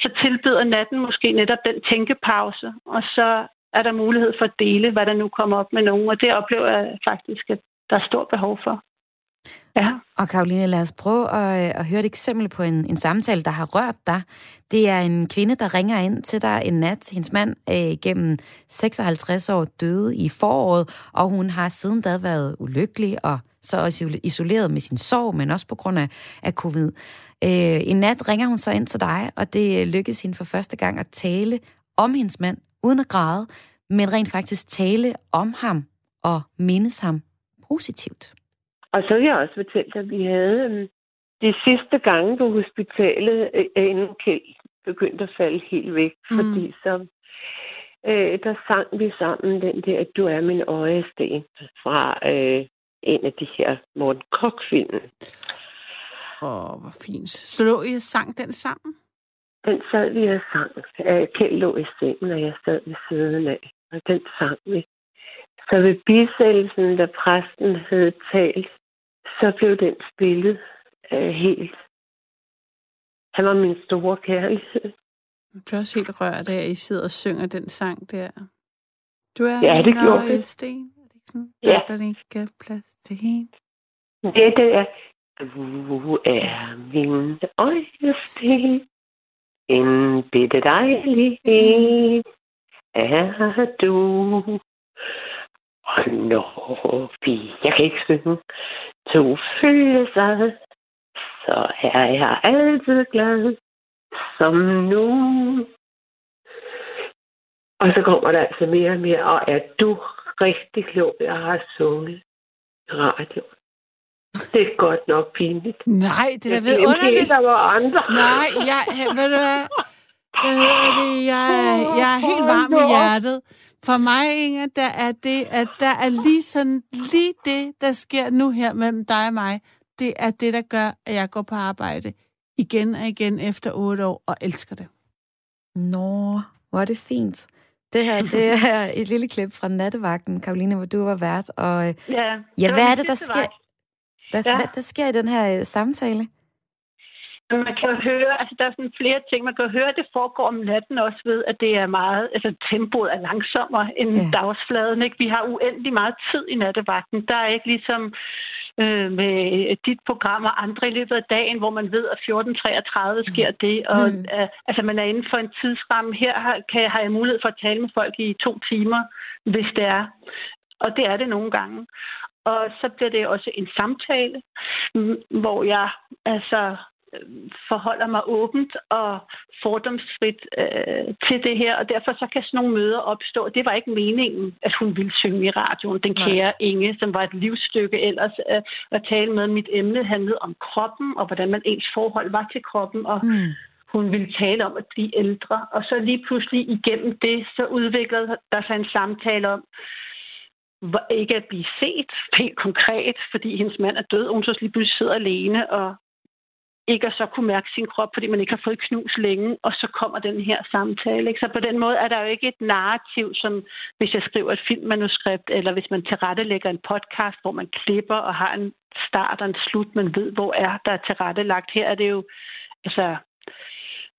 så tilbyder natten måske netop den tænkepause, og så er der mulighed for at dele, hvad der nu kommer op med nogen, og det oplever jeg faktisk, at der er stort behov for. Ja. Og Karoline, lad os prøve at, at høre et eksempel på en, en samtale, der har rørt dig. Det er en kvinde, der ringer ind til dig en nat. Hendes mand er gennem 56 år døde i foråret, og hun har siden da været ulykkelig og så også isoleret med sin sorg, men også på grund af, af covid. Øh, en nat ringer hun så ind til dig, og det lykkes hende for første gang at tale om hendes mand, uden at græde, men rent faktisk tale om ham og mindes ham positivt. Og så vil jeg også fortælle dig, at vi havde øhm, de sidste gange på hospitalet, øh, inden Kjeld begyndte at falde helt væk, Mm. fordi så øh, der sang vi sammen den der, du er min øjesten, fra øh, en af de her Morten Koch-film. Åh, hvor fint. Så lå I sang den sammen? Den sad vi og sang. Øh, Kjeld lå i sengen, og jeg sad ved siden af, og den sang vi. Så ved bisættelsen, da præsten havde talt, så blev den spillet øh, helt. Han var min store kærlighed. Jeg bliver også helt rørt af, at I sidder og synger den sang der. Du er Ja, det gjorde vi. øjesten. Er det ikke sådan? Ja. Der, der ikke er plads til hende. Det der, du er min øjesten. En bitte dejlighed er du. Og når vi, jeg kan ikke synge, to følelser, så er jeg altid glad som nu. Og så kommer der altså mere og mere, og er du rigtig klog, jeg har sunget radio. Det er godt nok pinligt. Nej, det er da vidunderligt. der var andre. Nej, jeg, ved du hvad? Hvad hedder det? Jeg, jeg er helt varm i hjertet. For mig, Inger, der er det, at der er lige sådan, lige det, der sker nu her mellem dig og mig, det er det, der gør, at jeg går på arbejde igen og igen efter otte år og elsker det. Nå, hvor er det fint. Det her, det er et lille klip fra nattevagten, Karoline, hvor du var vært. Og øh, Ja, ja hvad er det, der sker? vagt. Der, Ja. hvad, der sker i den her øh, samtale? Man kan jo høre, altså der er sådan flere ting. Man kan jo høre, at det foregår om natten også ved, at det er meget, altså tempoet er langsommere end ja. dagsfladen. Ikke? Vi har uendelig meget tid i nattevagten. Der er ikke ligesom øh, med dit program og andre i løbet af dagen, hvor man ved, at 14.33 sker det. Og Mm. øh, altså man er inden for en tidsramme. Her har, kan, har jeg mulighed for at tale med folk i to timer, hvis det er. Og det er det nogle gange. Og så bliver det også en samtale, hvor jeg altså forholder mig åbent og fordomsfrit øh, til det her, og derfor så kan sådan nogle møder opstå. Det var ikke meningen, at hun ville synge i radioen. Den kære Inge, som var et livsstykke ellers, øh, at tale med. Mit emne handlede om kroppen, og hvordan man ens forhold var til kroppen, og mm. hun ville tale om at blive ældre. Og så lige pludselig igennem det, så udviklede der sig en samtale om, ikke at blive set helt konkret, fordi hendes mand er død, og hun så lige pludselig sidder alene og ikke at så kunne mærke sin krop, fordi man ikke har fået knus længe, og så kommer den her samtale. Ikke? Så på den måde er der jo ikke et narrativ, som hvis jeg skriver et filmmanuskript, eller hvis man tilrettelægger en podcast, hvor man klipper og har en start og en slut, man ved, hvor er der er tilrettelagt. Her er det jo altså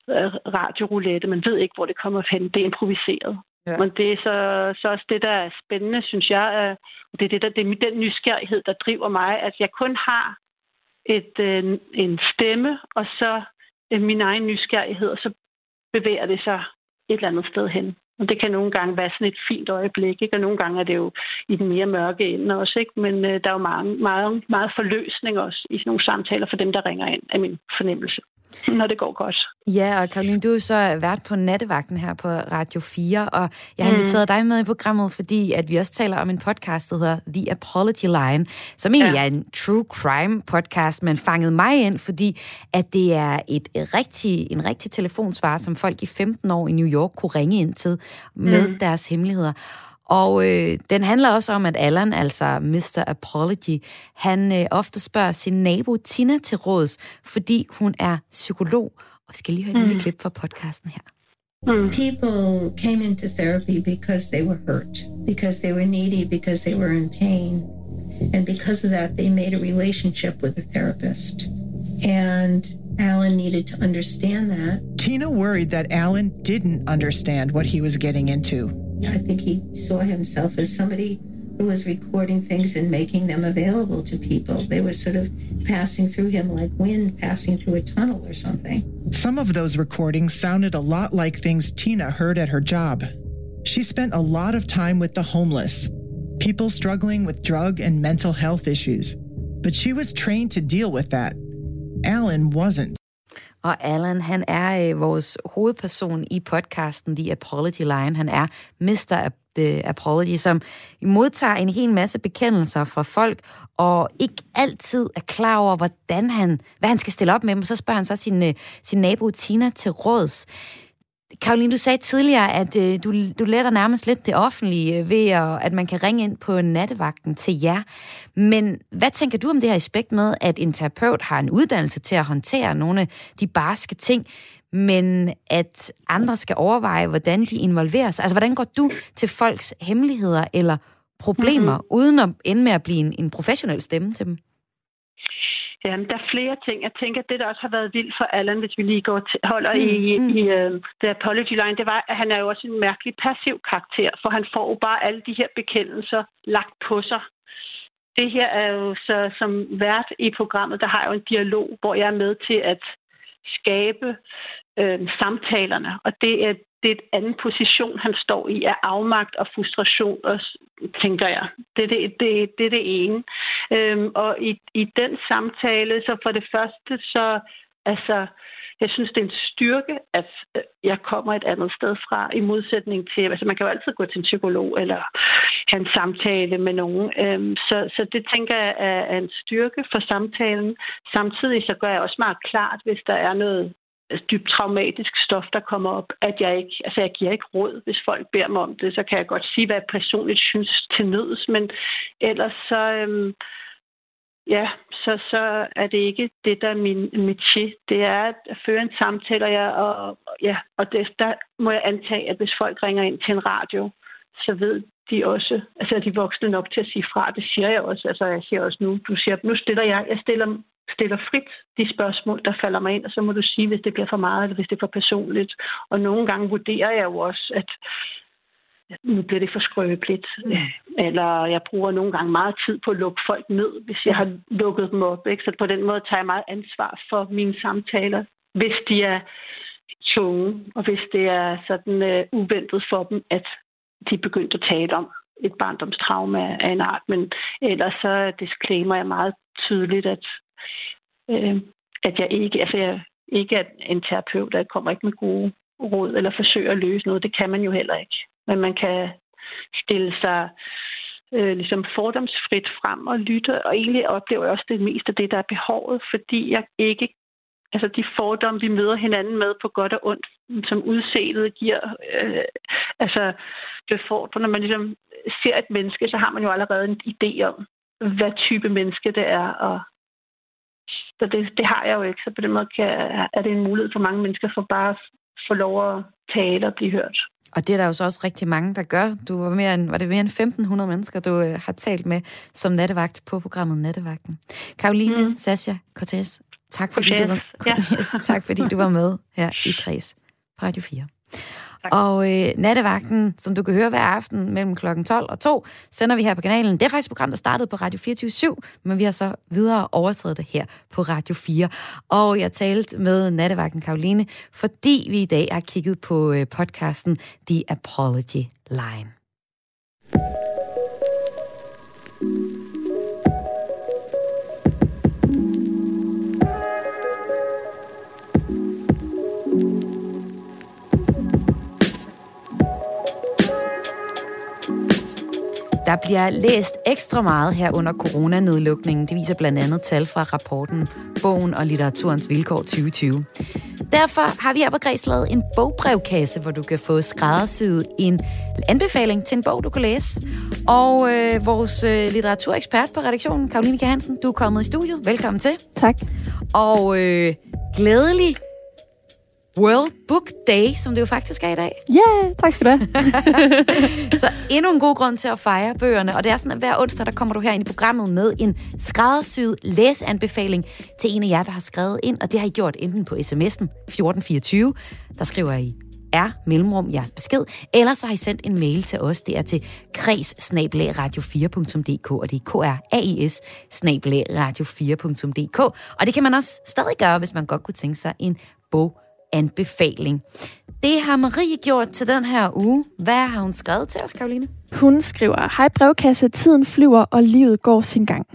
øh, radioroulette, man ved ikke, hvor det kommer hen. Det er improviseret. Ja. Men det er så, så også det, der er spændende, synes jeg. Det er, det, der, det er den nysgerrighed, der driver mig, at jeg kun har et, øh, en stemme, og så øh, min egen nysgerrighed, og så bevæger det sig et eller andet sted hen. Og det kan nogle gange være sådan et fint øjeblik, ikke? og nogle gange er det jo i den mere mørke ende også. Ikke? Men øh, der er jo mange, meget, meget forløsning også i sådan nogle samtaler for dem, der ringer ind, af min fornemmelse når det går godt. Ja, og Karoline, du er så vært på nattevagten her på Radio 4, og jeg har inviteret mm. dig med i programmet, fordi at vi også taler om en podcast, der hedder The Apology Line, som egentlig ja. er en true crime podcast, men fangede mig ind, fordi at det er et rigtig, en rigtig telefonsvar, som folk i 15 år i New York kunne ringe ind til med mm. deres hemmeligheder. Og øh, den handler også om, at Allan, altså Mr. Apology, han øh, ofte spørger sin nabo Tina til råds, fordi hun er psykolog. Og skal lige høre et mm. lille klip fra podcasten her. Mm. People came into therapy because they were hurt, because they were needy, because they were in pain. And because of that, they made a relationship with a therapist. And Alan needed to understand that. Tina worried that Alan didn't understand what he was getting into. I think he saw himself as somebody who was recording things and making them available to people. They were sort of passing through him like wind passing through a tunnel or something. Some of those recordings sounded a lot like things Tina heard at her job. She spent a lot of time with the homeless, people struggling with drug and mental health issues. But she was trained to deal with that. Alan wasn't. Og Alan, han er øh, vores hovedperson i podcasten The Apology Line. Han er Mr. The Apology, som modtager en hel masse bekendelser fra folk, og ikke altid er klar over, hvordan han, hvad han skal stille op med dem. Så spørger han så sin, øh, sin nabo Tina til råds. Karoline, du sagde tidligere, at øh, du, du letter nærmest lidt det offentlige øh, ved, at, at man kan ringe ind på nattevagten til jer. Men hvad tænker du om det her aspekt med, at en terapeut har en uddannelse til at håndtere nogle af de barske ting, men at andre skal overveje, hvordan de involverer sig? Altså, hvordan går du til folks hemmeligheder eller problemer, mm-hmm. uden at ende med at blive en, en professionel stemme til dem? Jamen, der er flere ting. Jeg tænker, at det, der også har været vildt for Allan, hvis vi lige går til, holder mm, i, mm. i uh, The Apology Line, det var, at han er jo også en mærkelig passiv karakter, for han får jo bare alle de her bekendelser lagt på sig. Det her er jo så som vært i programmet, der har jeg jo en dialog, hvor jeg er med til at skabe øh, samtalerne. Og det er det er et anden position, han står i, af afmagt og frustration, og, tænker jeg. Det er det, det, det, er det ene. Øhm, og i, i den samtale, så for det første, så altså, jeg synes, det er en styrke, at øh, jeg kommer et andet sted fra, i modsætning til, altså man kan jo altid gå til en psykolog eller have en samtale med nogen. Øhm, så, så det tænker jeg er en styrke for samtalen. Samtidig så gør jeg også meget klart, hvis der er noget Altså, dybt traumatisk stof, der kommer op, at jeg ikke, altså jeg giver ikke råd, hvis folk beder mig om det, så kan jeg godt sige, hvad jeg personligt synes til nøds, men ellers så, øhm, ja, så, så er det ikke det, der er min métier. Det er at føre en samtale, og, jeg, og, ja, og det, der må jeg antage, at hvis folk ringer ind til en radio, så ved de også, altså er de voksne nok til at sige fra. Det siger jeg også. Altså jeg siger også nu, du siger, nu stiller jeg, jeg stiller stiller frit de spørgsmål, der falder mig ind, og så må du sige, hvis det bliver for meget, eller hvis det er for personligt. Og nogle gange vurderer jeg jo også, at nu bliver det for skrøbeligt. Mm. Eller jeg bruger nogle gange meget tid på at lukke folk ned, hvis jeg har lukket dem op. Ikke? Så på den måde tager jeg meget ansvar for mine samtaler, hvis de er tunge, og hvis det er sådan uh, uventet for dem, at de er begyndt at tale om et barndomstraume af en art, men ellers så disclaimer jeg meget tydeligt, at øh, at jeg ikke, altså jeg ikke er en terapeut, der kommer ikke med gode råd eller forsøger at løse noget. Det kan man jo heller ikke. Men man kan stille sig øh, ligesom fordomsfrit frem og lytte, og egentlig oplever jeg også det meste af det, der er behovet, fordi jeg ikke altså de fordomme, vi møder hinanden med på godt og ondt, som udseendet giver, øh, altså befordrer. Når man ligesom ser et menneske, så har man jo allerede en idé om, hvad type menneske det er, og så det, det har jeg jo ikke, så på den måde kan, er det en mulighed for mange mennesker for bare at få lov at tale og blive hørt. Og det er der jo så også rigtig mange, der gør. Du var, mere end, var det mere end 1.500 mennesker, du øh, har talt med som nattevagt på programmet Nattevagten. Karoline, mm. Sasha, Cortez, tak fordi, du var, ja. yes, tak fordi du var med her i Kreds på Radio 4. Tak. Og øh, nattevagten, som du kan høre hver aften mellem klokken 12 og 2, sender vi her på kanalen. Det er faktisk et program, der startede på Radio 24 men vi har så videre overtaget det her på Radio 4. Og jeg talte med nattevagten Karoline, fordi vi i dag har kigget på øh, podcasten The Apology Line. Der bliver læst ekstra meget her under coronanedlukningen. Det viser blandt andet tal fra rapporten Bogen og litteraturens vilkår 2020. Derfor har vi her på Græs lavet en bogbrevkasse, hvor du kan få skræddersyet en anbefaling til en bog, du kan læse. Og øh, vores øh, litteraturekspert på redaktionen, Karoline Hansen, du er kommet i studiet. Velkommen til. Tak. Og øh, glædelig World Book Day, som det jo faktisk er i dag. Ja, yeah, tak skal du have. [laughs] så endnu en god grund til at fejre bøgerne, og det er sådan, at hver onsdag, der kommer du her ind i programmet med en skræddersyet læsanbefaling til en af jer, der har skrevet ind, og det har I gjort enten på sms'en 1424, der skriver I er mellemrum jeres besked, eller så har I sendt en mail til os. Det er til kreds radio4.dk, og det er k r a i s radio4.dk. Og det kan man også stadig gøre, hvis man godt kunne tænke sig en bog anbefaling. Det har Marie gjort til den her uge. Hvad har hun skrevet til os, Karoline? Hun skriver, Hej brevkasse, tiden flyver, og livet går sin gang.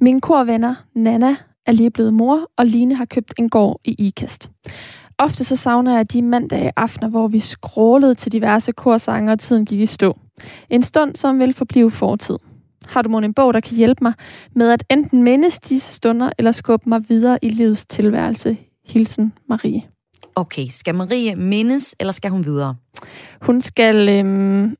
Mine korvenner, Nana, er lige blevet mor, og Line har købt en gård i Ikast. Ofte så savner jeg de mandage aftener, hvor vi skrålede til diverse korsanger, og tiden gik i stå. En stund, som vil forblive fortid. Har du måske en bog, der kan hjælpe mig med at enten mindes disse stunder, eller skubbe mig videre i livets tilværelse? Hilsen Marie. Okay, skal Marie mindes, eller skal hun videre? Hun skal øhm,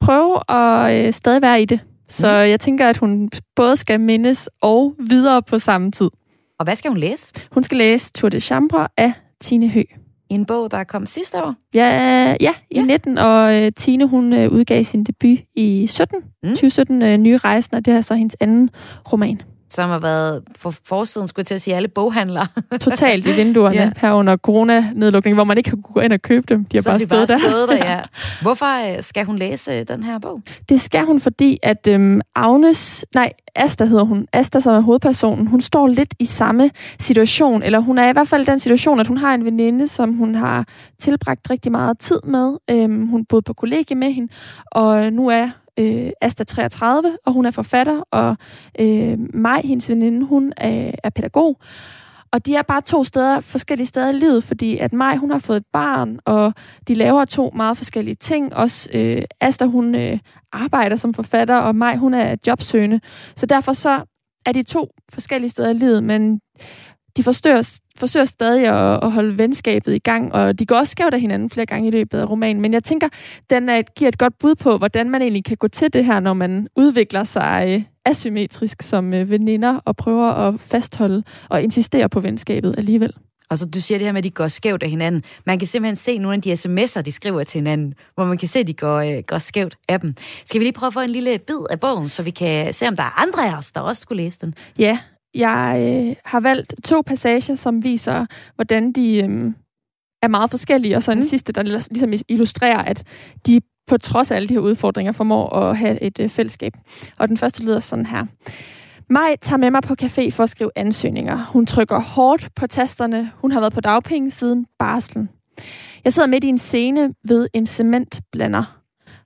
prøve at øh, stadig være i det. Så mm. jeg tænker, at hun både skal mindes og videre på samme tid. Og hvad skal hun læse? Hun skal læse Tour de Chambre af Tine Hø. En bog, der kom sidste år? Ja, ja i ja. 19, og øh, Tine hun øh, udgav sin debut i 17, mm. 2017, øh, Nye Rejsen, og det er så hendes anden roman som har været for forsiden, skulle jeg til at sige, alle boghandlere. [laughs] Totalt i vinduerne ja. her under coronanedlukningen, hvor man ikke kan gå ind og købe dem. De har Så bare de stået bare der. Stået der [laughs] ja. Hvorfor øh, skal hun læse den her bog? Det skal hun, fordi at øhm, Agnes, nej, Asta hedder hun, Asta som er hovedpersonen, hun står lidt i samme situation, eller hun er i hvert fald i den situation, at hun har en veninde, som hun har tilbragt rigtig meget tid med. Øhm, hun boede på kollegie med hende, og nu er øh, Asta 33, og hun er forfatter, og øh, mig, hendes veninde, hun er, er pædagog. Og de er bare to steder, forskellige steder i livet, fordi at Maj, hun har fået et barn, og de laver to meget forskellige ting. Også øh, Asta, hun øh, arbejder som forfatter, og Maj, hun er jobsøgende. Så derfor så er de to forskellige steder i livet, men de forsøger, forsøger stadig at, at holde venskabet i gang, og de går også skævt af hinanden flere gange i løbet af romanen. Men jeg tænker, den er, giver et godt bud på, hvordan man egentlig kan gå til det her, når man udvikler sig øh, asymmetrisk som øh, veninder og prøver at fastholde og insistere på venskabet alligevel. Og så du siger det her med, at de går skævt af hinanden. Man kan simpelthen se nogle af de sms'er, de skriver til hinanden, hvor man kan se, at de går, øh, går skævt af dem. Skal vi lige prøve at få en lille bid af bogen, så vi kan se, om der er andre af os, der også skulle læse den? Ja, jeg øh, har valgt to passager, som viser, hvordan de øh, er meget forskellige, og så en mm. sidste, der ligesom illustrerer, at de på trods af alle de her udfordringer formår at have et øh, fællesskab. Og den første lyder sådan her. Maj tager med mig på café for at skrive ansøgninger. Hun trykker hårdt på tasterne. Hun har været på dagpenge siden barslen. Jeg sidder midt i en scene ved en cementblander.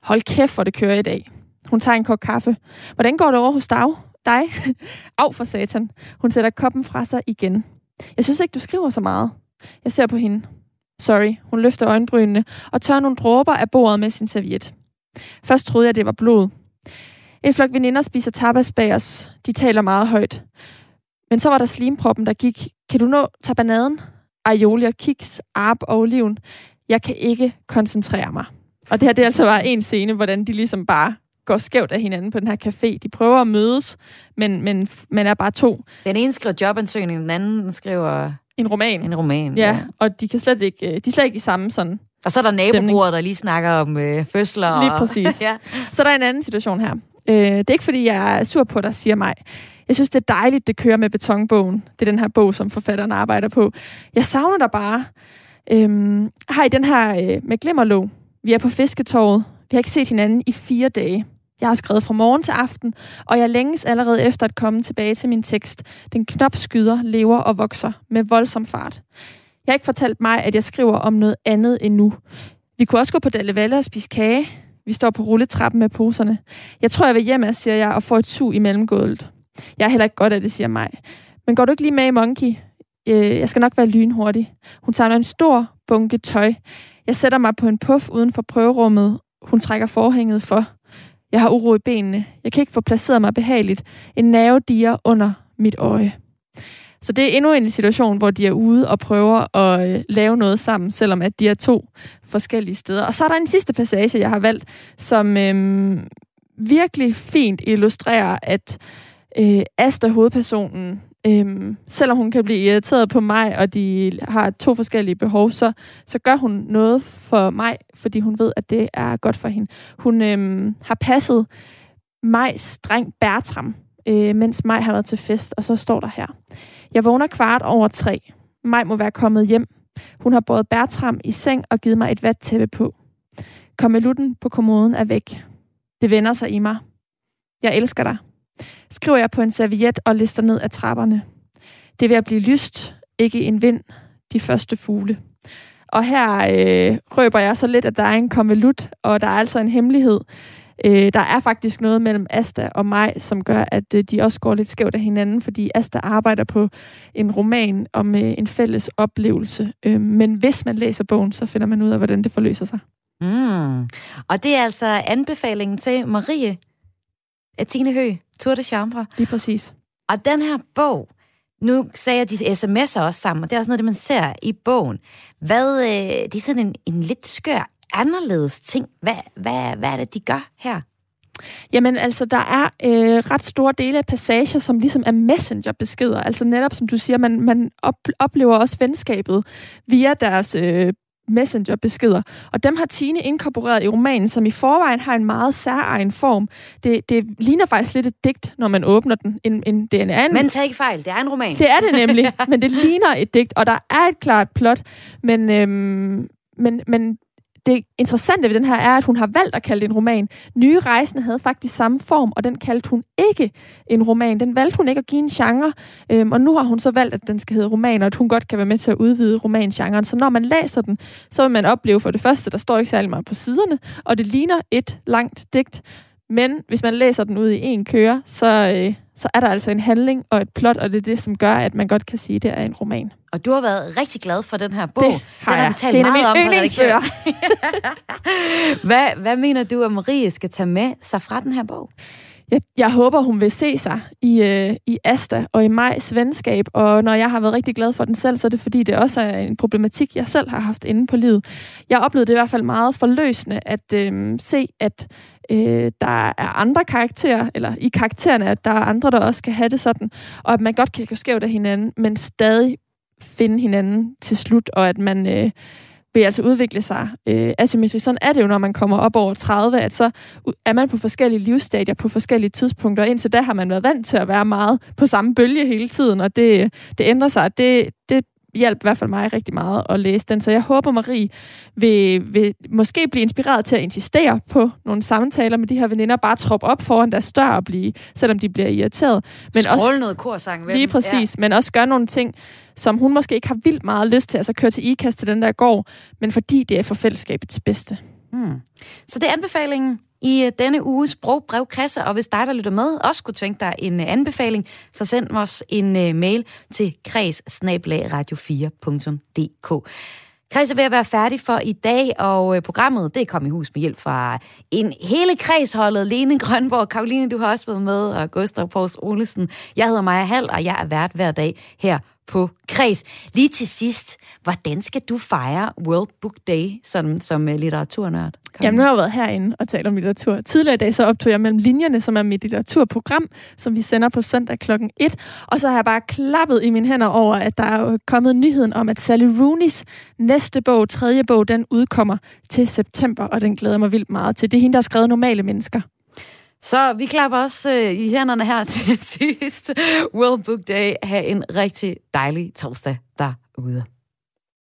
Hold kæft, hvor det kører i dag. Hun tager en kop kaffe. Hvordan går det over hos dig? Dig. [laughs] Af for satan. Hun sætter koppen fra sig igen. Jeg synes ikke, du skriver så meget. Jeg ser på hende. Sorry, hun løfter øjenbrynene og tør nogle dråber af bordet med sin serviet. Først troede jeg, det var blod. En flok veninder spiser tapas bag os. De taler meget højt. Men så var der slimproppen, der gik. Kan du nå tabanaden? Aioli og kiks, arp og oliven. Jeg kan ikke koncentrere mig. Og det her, det er altså bare en scene, hvordan de ligesom bare går skævt af hinanden på den her café. De prøver at mødes, men, men man er bare to. Den ene skriver jobansøgning, den anden skriver... En roman. En roman, Ja, og de kan slet ikke, øh, de er slet ikke i samme sådan Og så er der nabobror, der lige snakker om øh, fødsler. Lige præcis. [laughs] ja. Så der er en anden situation her. Øh, det er ikke, fordi jeg er sur på dig, siger mig. Jeg synes, det er dejligt, det kører med betonbogen. Det er den her bog, som forfatteren arbejder på. Jeg savner dig bare. Øhm, har I den her øh, med glimmerlåg? Vi er på fisketorvet. Vi har ikke set hinanden i fire dage. Jeg har skrevet fra morgen til aften, og jeg længes allerede efter at komme tilbage til min tekst. Den knop skyder, lever og vokser med voldsom fart. Jeg har ikke fortalt mig, at jeg skriver om noget andet endnu. Vi kunne også gå på Dalle Valle og spise kage. Vi står på rulletrappen med poserne. Jeg tror, jeg vil hjem, siger jeg, og får et sug i mellemgulvet. Jeg er heller ikke godt af det, siger mig. Men går du ikke lige med i Monkey? Øh, jeg skal nok være lynhurtig. Hun samler en stor bunke tøj. Jeg sætter mig på en puff uden for prøverummet. Hun trækker forhænget for. Jeg har uro i benene. Jeg kan ikke få placeret mig behageligt. En nerve diger under mit øje. Så det er endnu en situation, hvor de er ude og prøver at øh, lave noget sammen, selvom at de er to forskellige steder. Og så er der en sidste passage, jeg har valgt, som øhm, virkelig fint illustrerer, at øh, Asta, hovedpersonen, øhm, selvom hun kan blive irriteret på mig, og de har to forskellige behov, så, så gør hun noget for mig, fordi hun ved, at det er godt for hende. Hun øhm, har passet Majs dreng Bertram, øh, mens Maj har været til fest, og så står der her. Jeg vågner kvart over tre. Maj må være kommet hjem. Hun har båret Bertram i seng og givet mig et vat tæppe på. Kommelutten på kommoden er væk. Det vender sig i mig. Jeg elsker dig. Skriver jeg på en serviet og lister ned ad trapperne. Det er ved at blive lyst, ikke en vind, de første fugle. Og her øh, røber jeg så lidt, at der er en konvolut, og der er altså en hemmelighed. Øh, der er faktisk noget mellem Asta og mig, som gør, at øh, de også går lidt skævt af hinanden, fordi Asta arbejder på en roman om øh, en fælles oplevelse. Øh, men hvis man læser bogen, så finder man ud af, hvordan det forløser sig. Mm. Og det er altså anbefalingen til Marie af Tine Hø, Tour de Chambre. Lige præcis. Og den her bog, nu sagde jeg, de sms'er også sammen, og det er også noget, det man ser i bogen. Hvad, øh, det er sådan en, en lidt skør, anderledes ting. Hvad, hvad, hvad er det, de gør her? Jamen altså, der er øh, ret store dele af passager, som ligesom er messengerbeskeder. Altså netop, som du siger, man, man op, oplever også venskabet via deres øh, messengerbeskeder. Og dem har Tine inkorporeret i romanen, som i forvejen har en meget særegen form. Det, det ligner faktisk lidt et digt, når man åbner den. En, en, det er en, Men tag ikke fejl, det er en roman. Det er det nemlig, [laughs] men det ligner et digt, og der er et klart plot, men, øhm, men, men det interessante ved den her er, at hun har valgt at kalde det en roman. Nye Rejsende havde faktisk samme form, og den kaldte hun ikke en roman. Den valgte hun ikke at give en genre, øhm, og nu har hun så valgt, at den skal hedde roman, og at hun godt kan være med til at udvide romangenren. Så når man læser den, så vil man opleve for det første, der står ikke særlig meget på siderne, og det ligner et langt digt. Men hvis man læser den ud i en køre, så, øh, så er der altså en handling og et plot, og det er det, som gør, at man godt kan sige, at det er en roman. Og du har været rigtig glad for den her bog. Det har den har jeg. du talt Det er meget om yndlingsbøger. [laughs] hvad, hvad mener du, at Marie skal tage med sig fra den her bog? Jeg, jeg håber, hun vil se sig i, øh, i Asta og i Majs venskab, og når jeg har været rigtig glad for den selv, så er det fordi, det også er en problematik, jeg selv har haft inde på livet. Jeg oplevede det i hvert fald meget forløsende at øh, se, at øh, der er andre karakterer, eller i karaktererne, at der er andre, der også kan have det sådan, og at man godt kan gå skævt af hinanden, men stadig finde hinanden til slut, og at man øh, vil altså udvikle sig øh, asymmetrisk. Sådan er det jo, når man kommer op over 30, at så er man på forskellige livsstadier på forskellige tidspunkter, indtil da har man været vant til at være meget på samme bølge hele tiden, og det, det ændrer sig. Det, det hjalp i hvert fald mig rigtig meget at læse den, så jeg håber, Marie vil, vil måske blive inspireret til at insistere på nogle samtaler med de her veninder, bare troppe op foran deres dør og blive, selvom de bliver irriteret. Men også noget korsang ved Lige præcis, ja. men også gøre nogle ting, som hun måske ikke har vildt meget lyst til, altså køre til IKAST til den der gård, men fordi det er for fællesskabets bedste. Hmm. Så det er anbefalingen i øh, denne uges sprogbrevkasse, og hvis dig, der lytter med, også kunne tænke dig en øh, anbefaling, så send os en øh, mail til kreds radio4.dk. Kreds er ved at være færdig for i dag, og programmet det kom i hus med hjælp fra en hele kredsholdet. Lene Grønborg, Karoline, du har også været med, og Gustav Pors Olesen. Jeg hedder Maja Hall, og jeg er vært hver dag her på Kreds. Lige til sidst, hvordan skal du fejre World Book Day som, som litteraturnørd? Kom. Jamen, nu har jeg været herinde og talt om litteratur. Tidligere i dag så optog jeg mellem linjerne, som er mit litteraturprogram, som vi sender på søndag klokken 1. Og så har jeg bare klappet i mine hænder over, at der er kommet nyheden om, at Sally Rooney's næste bog, tredje bog, den udkommer til september, og den glæder mig vildt meget til. Det er hende, der har skrevet Normale Mennesker. Så vi klapper også øh, i hænderne her [laughs] til sidst. World Book Day. Ha' en rigtig dejlig torsdag derude.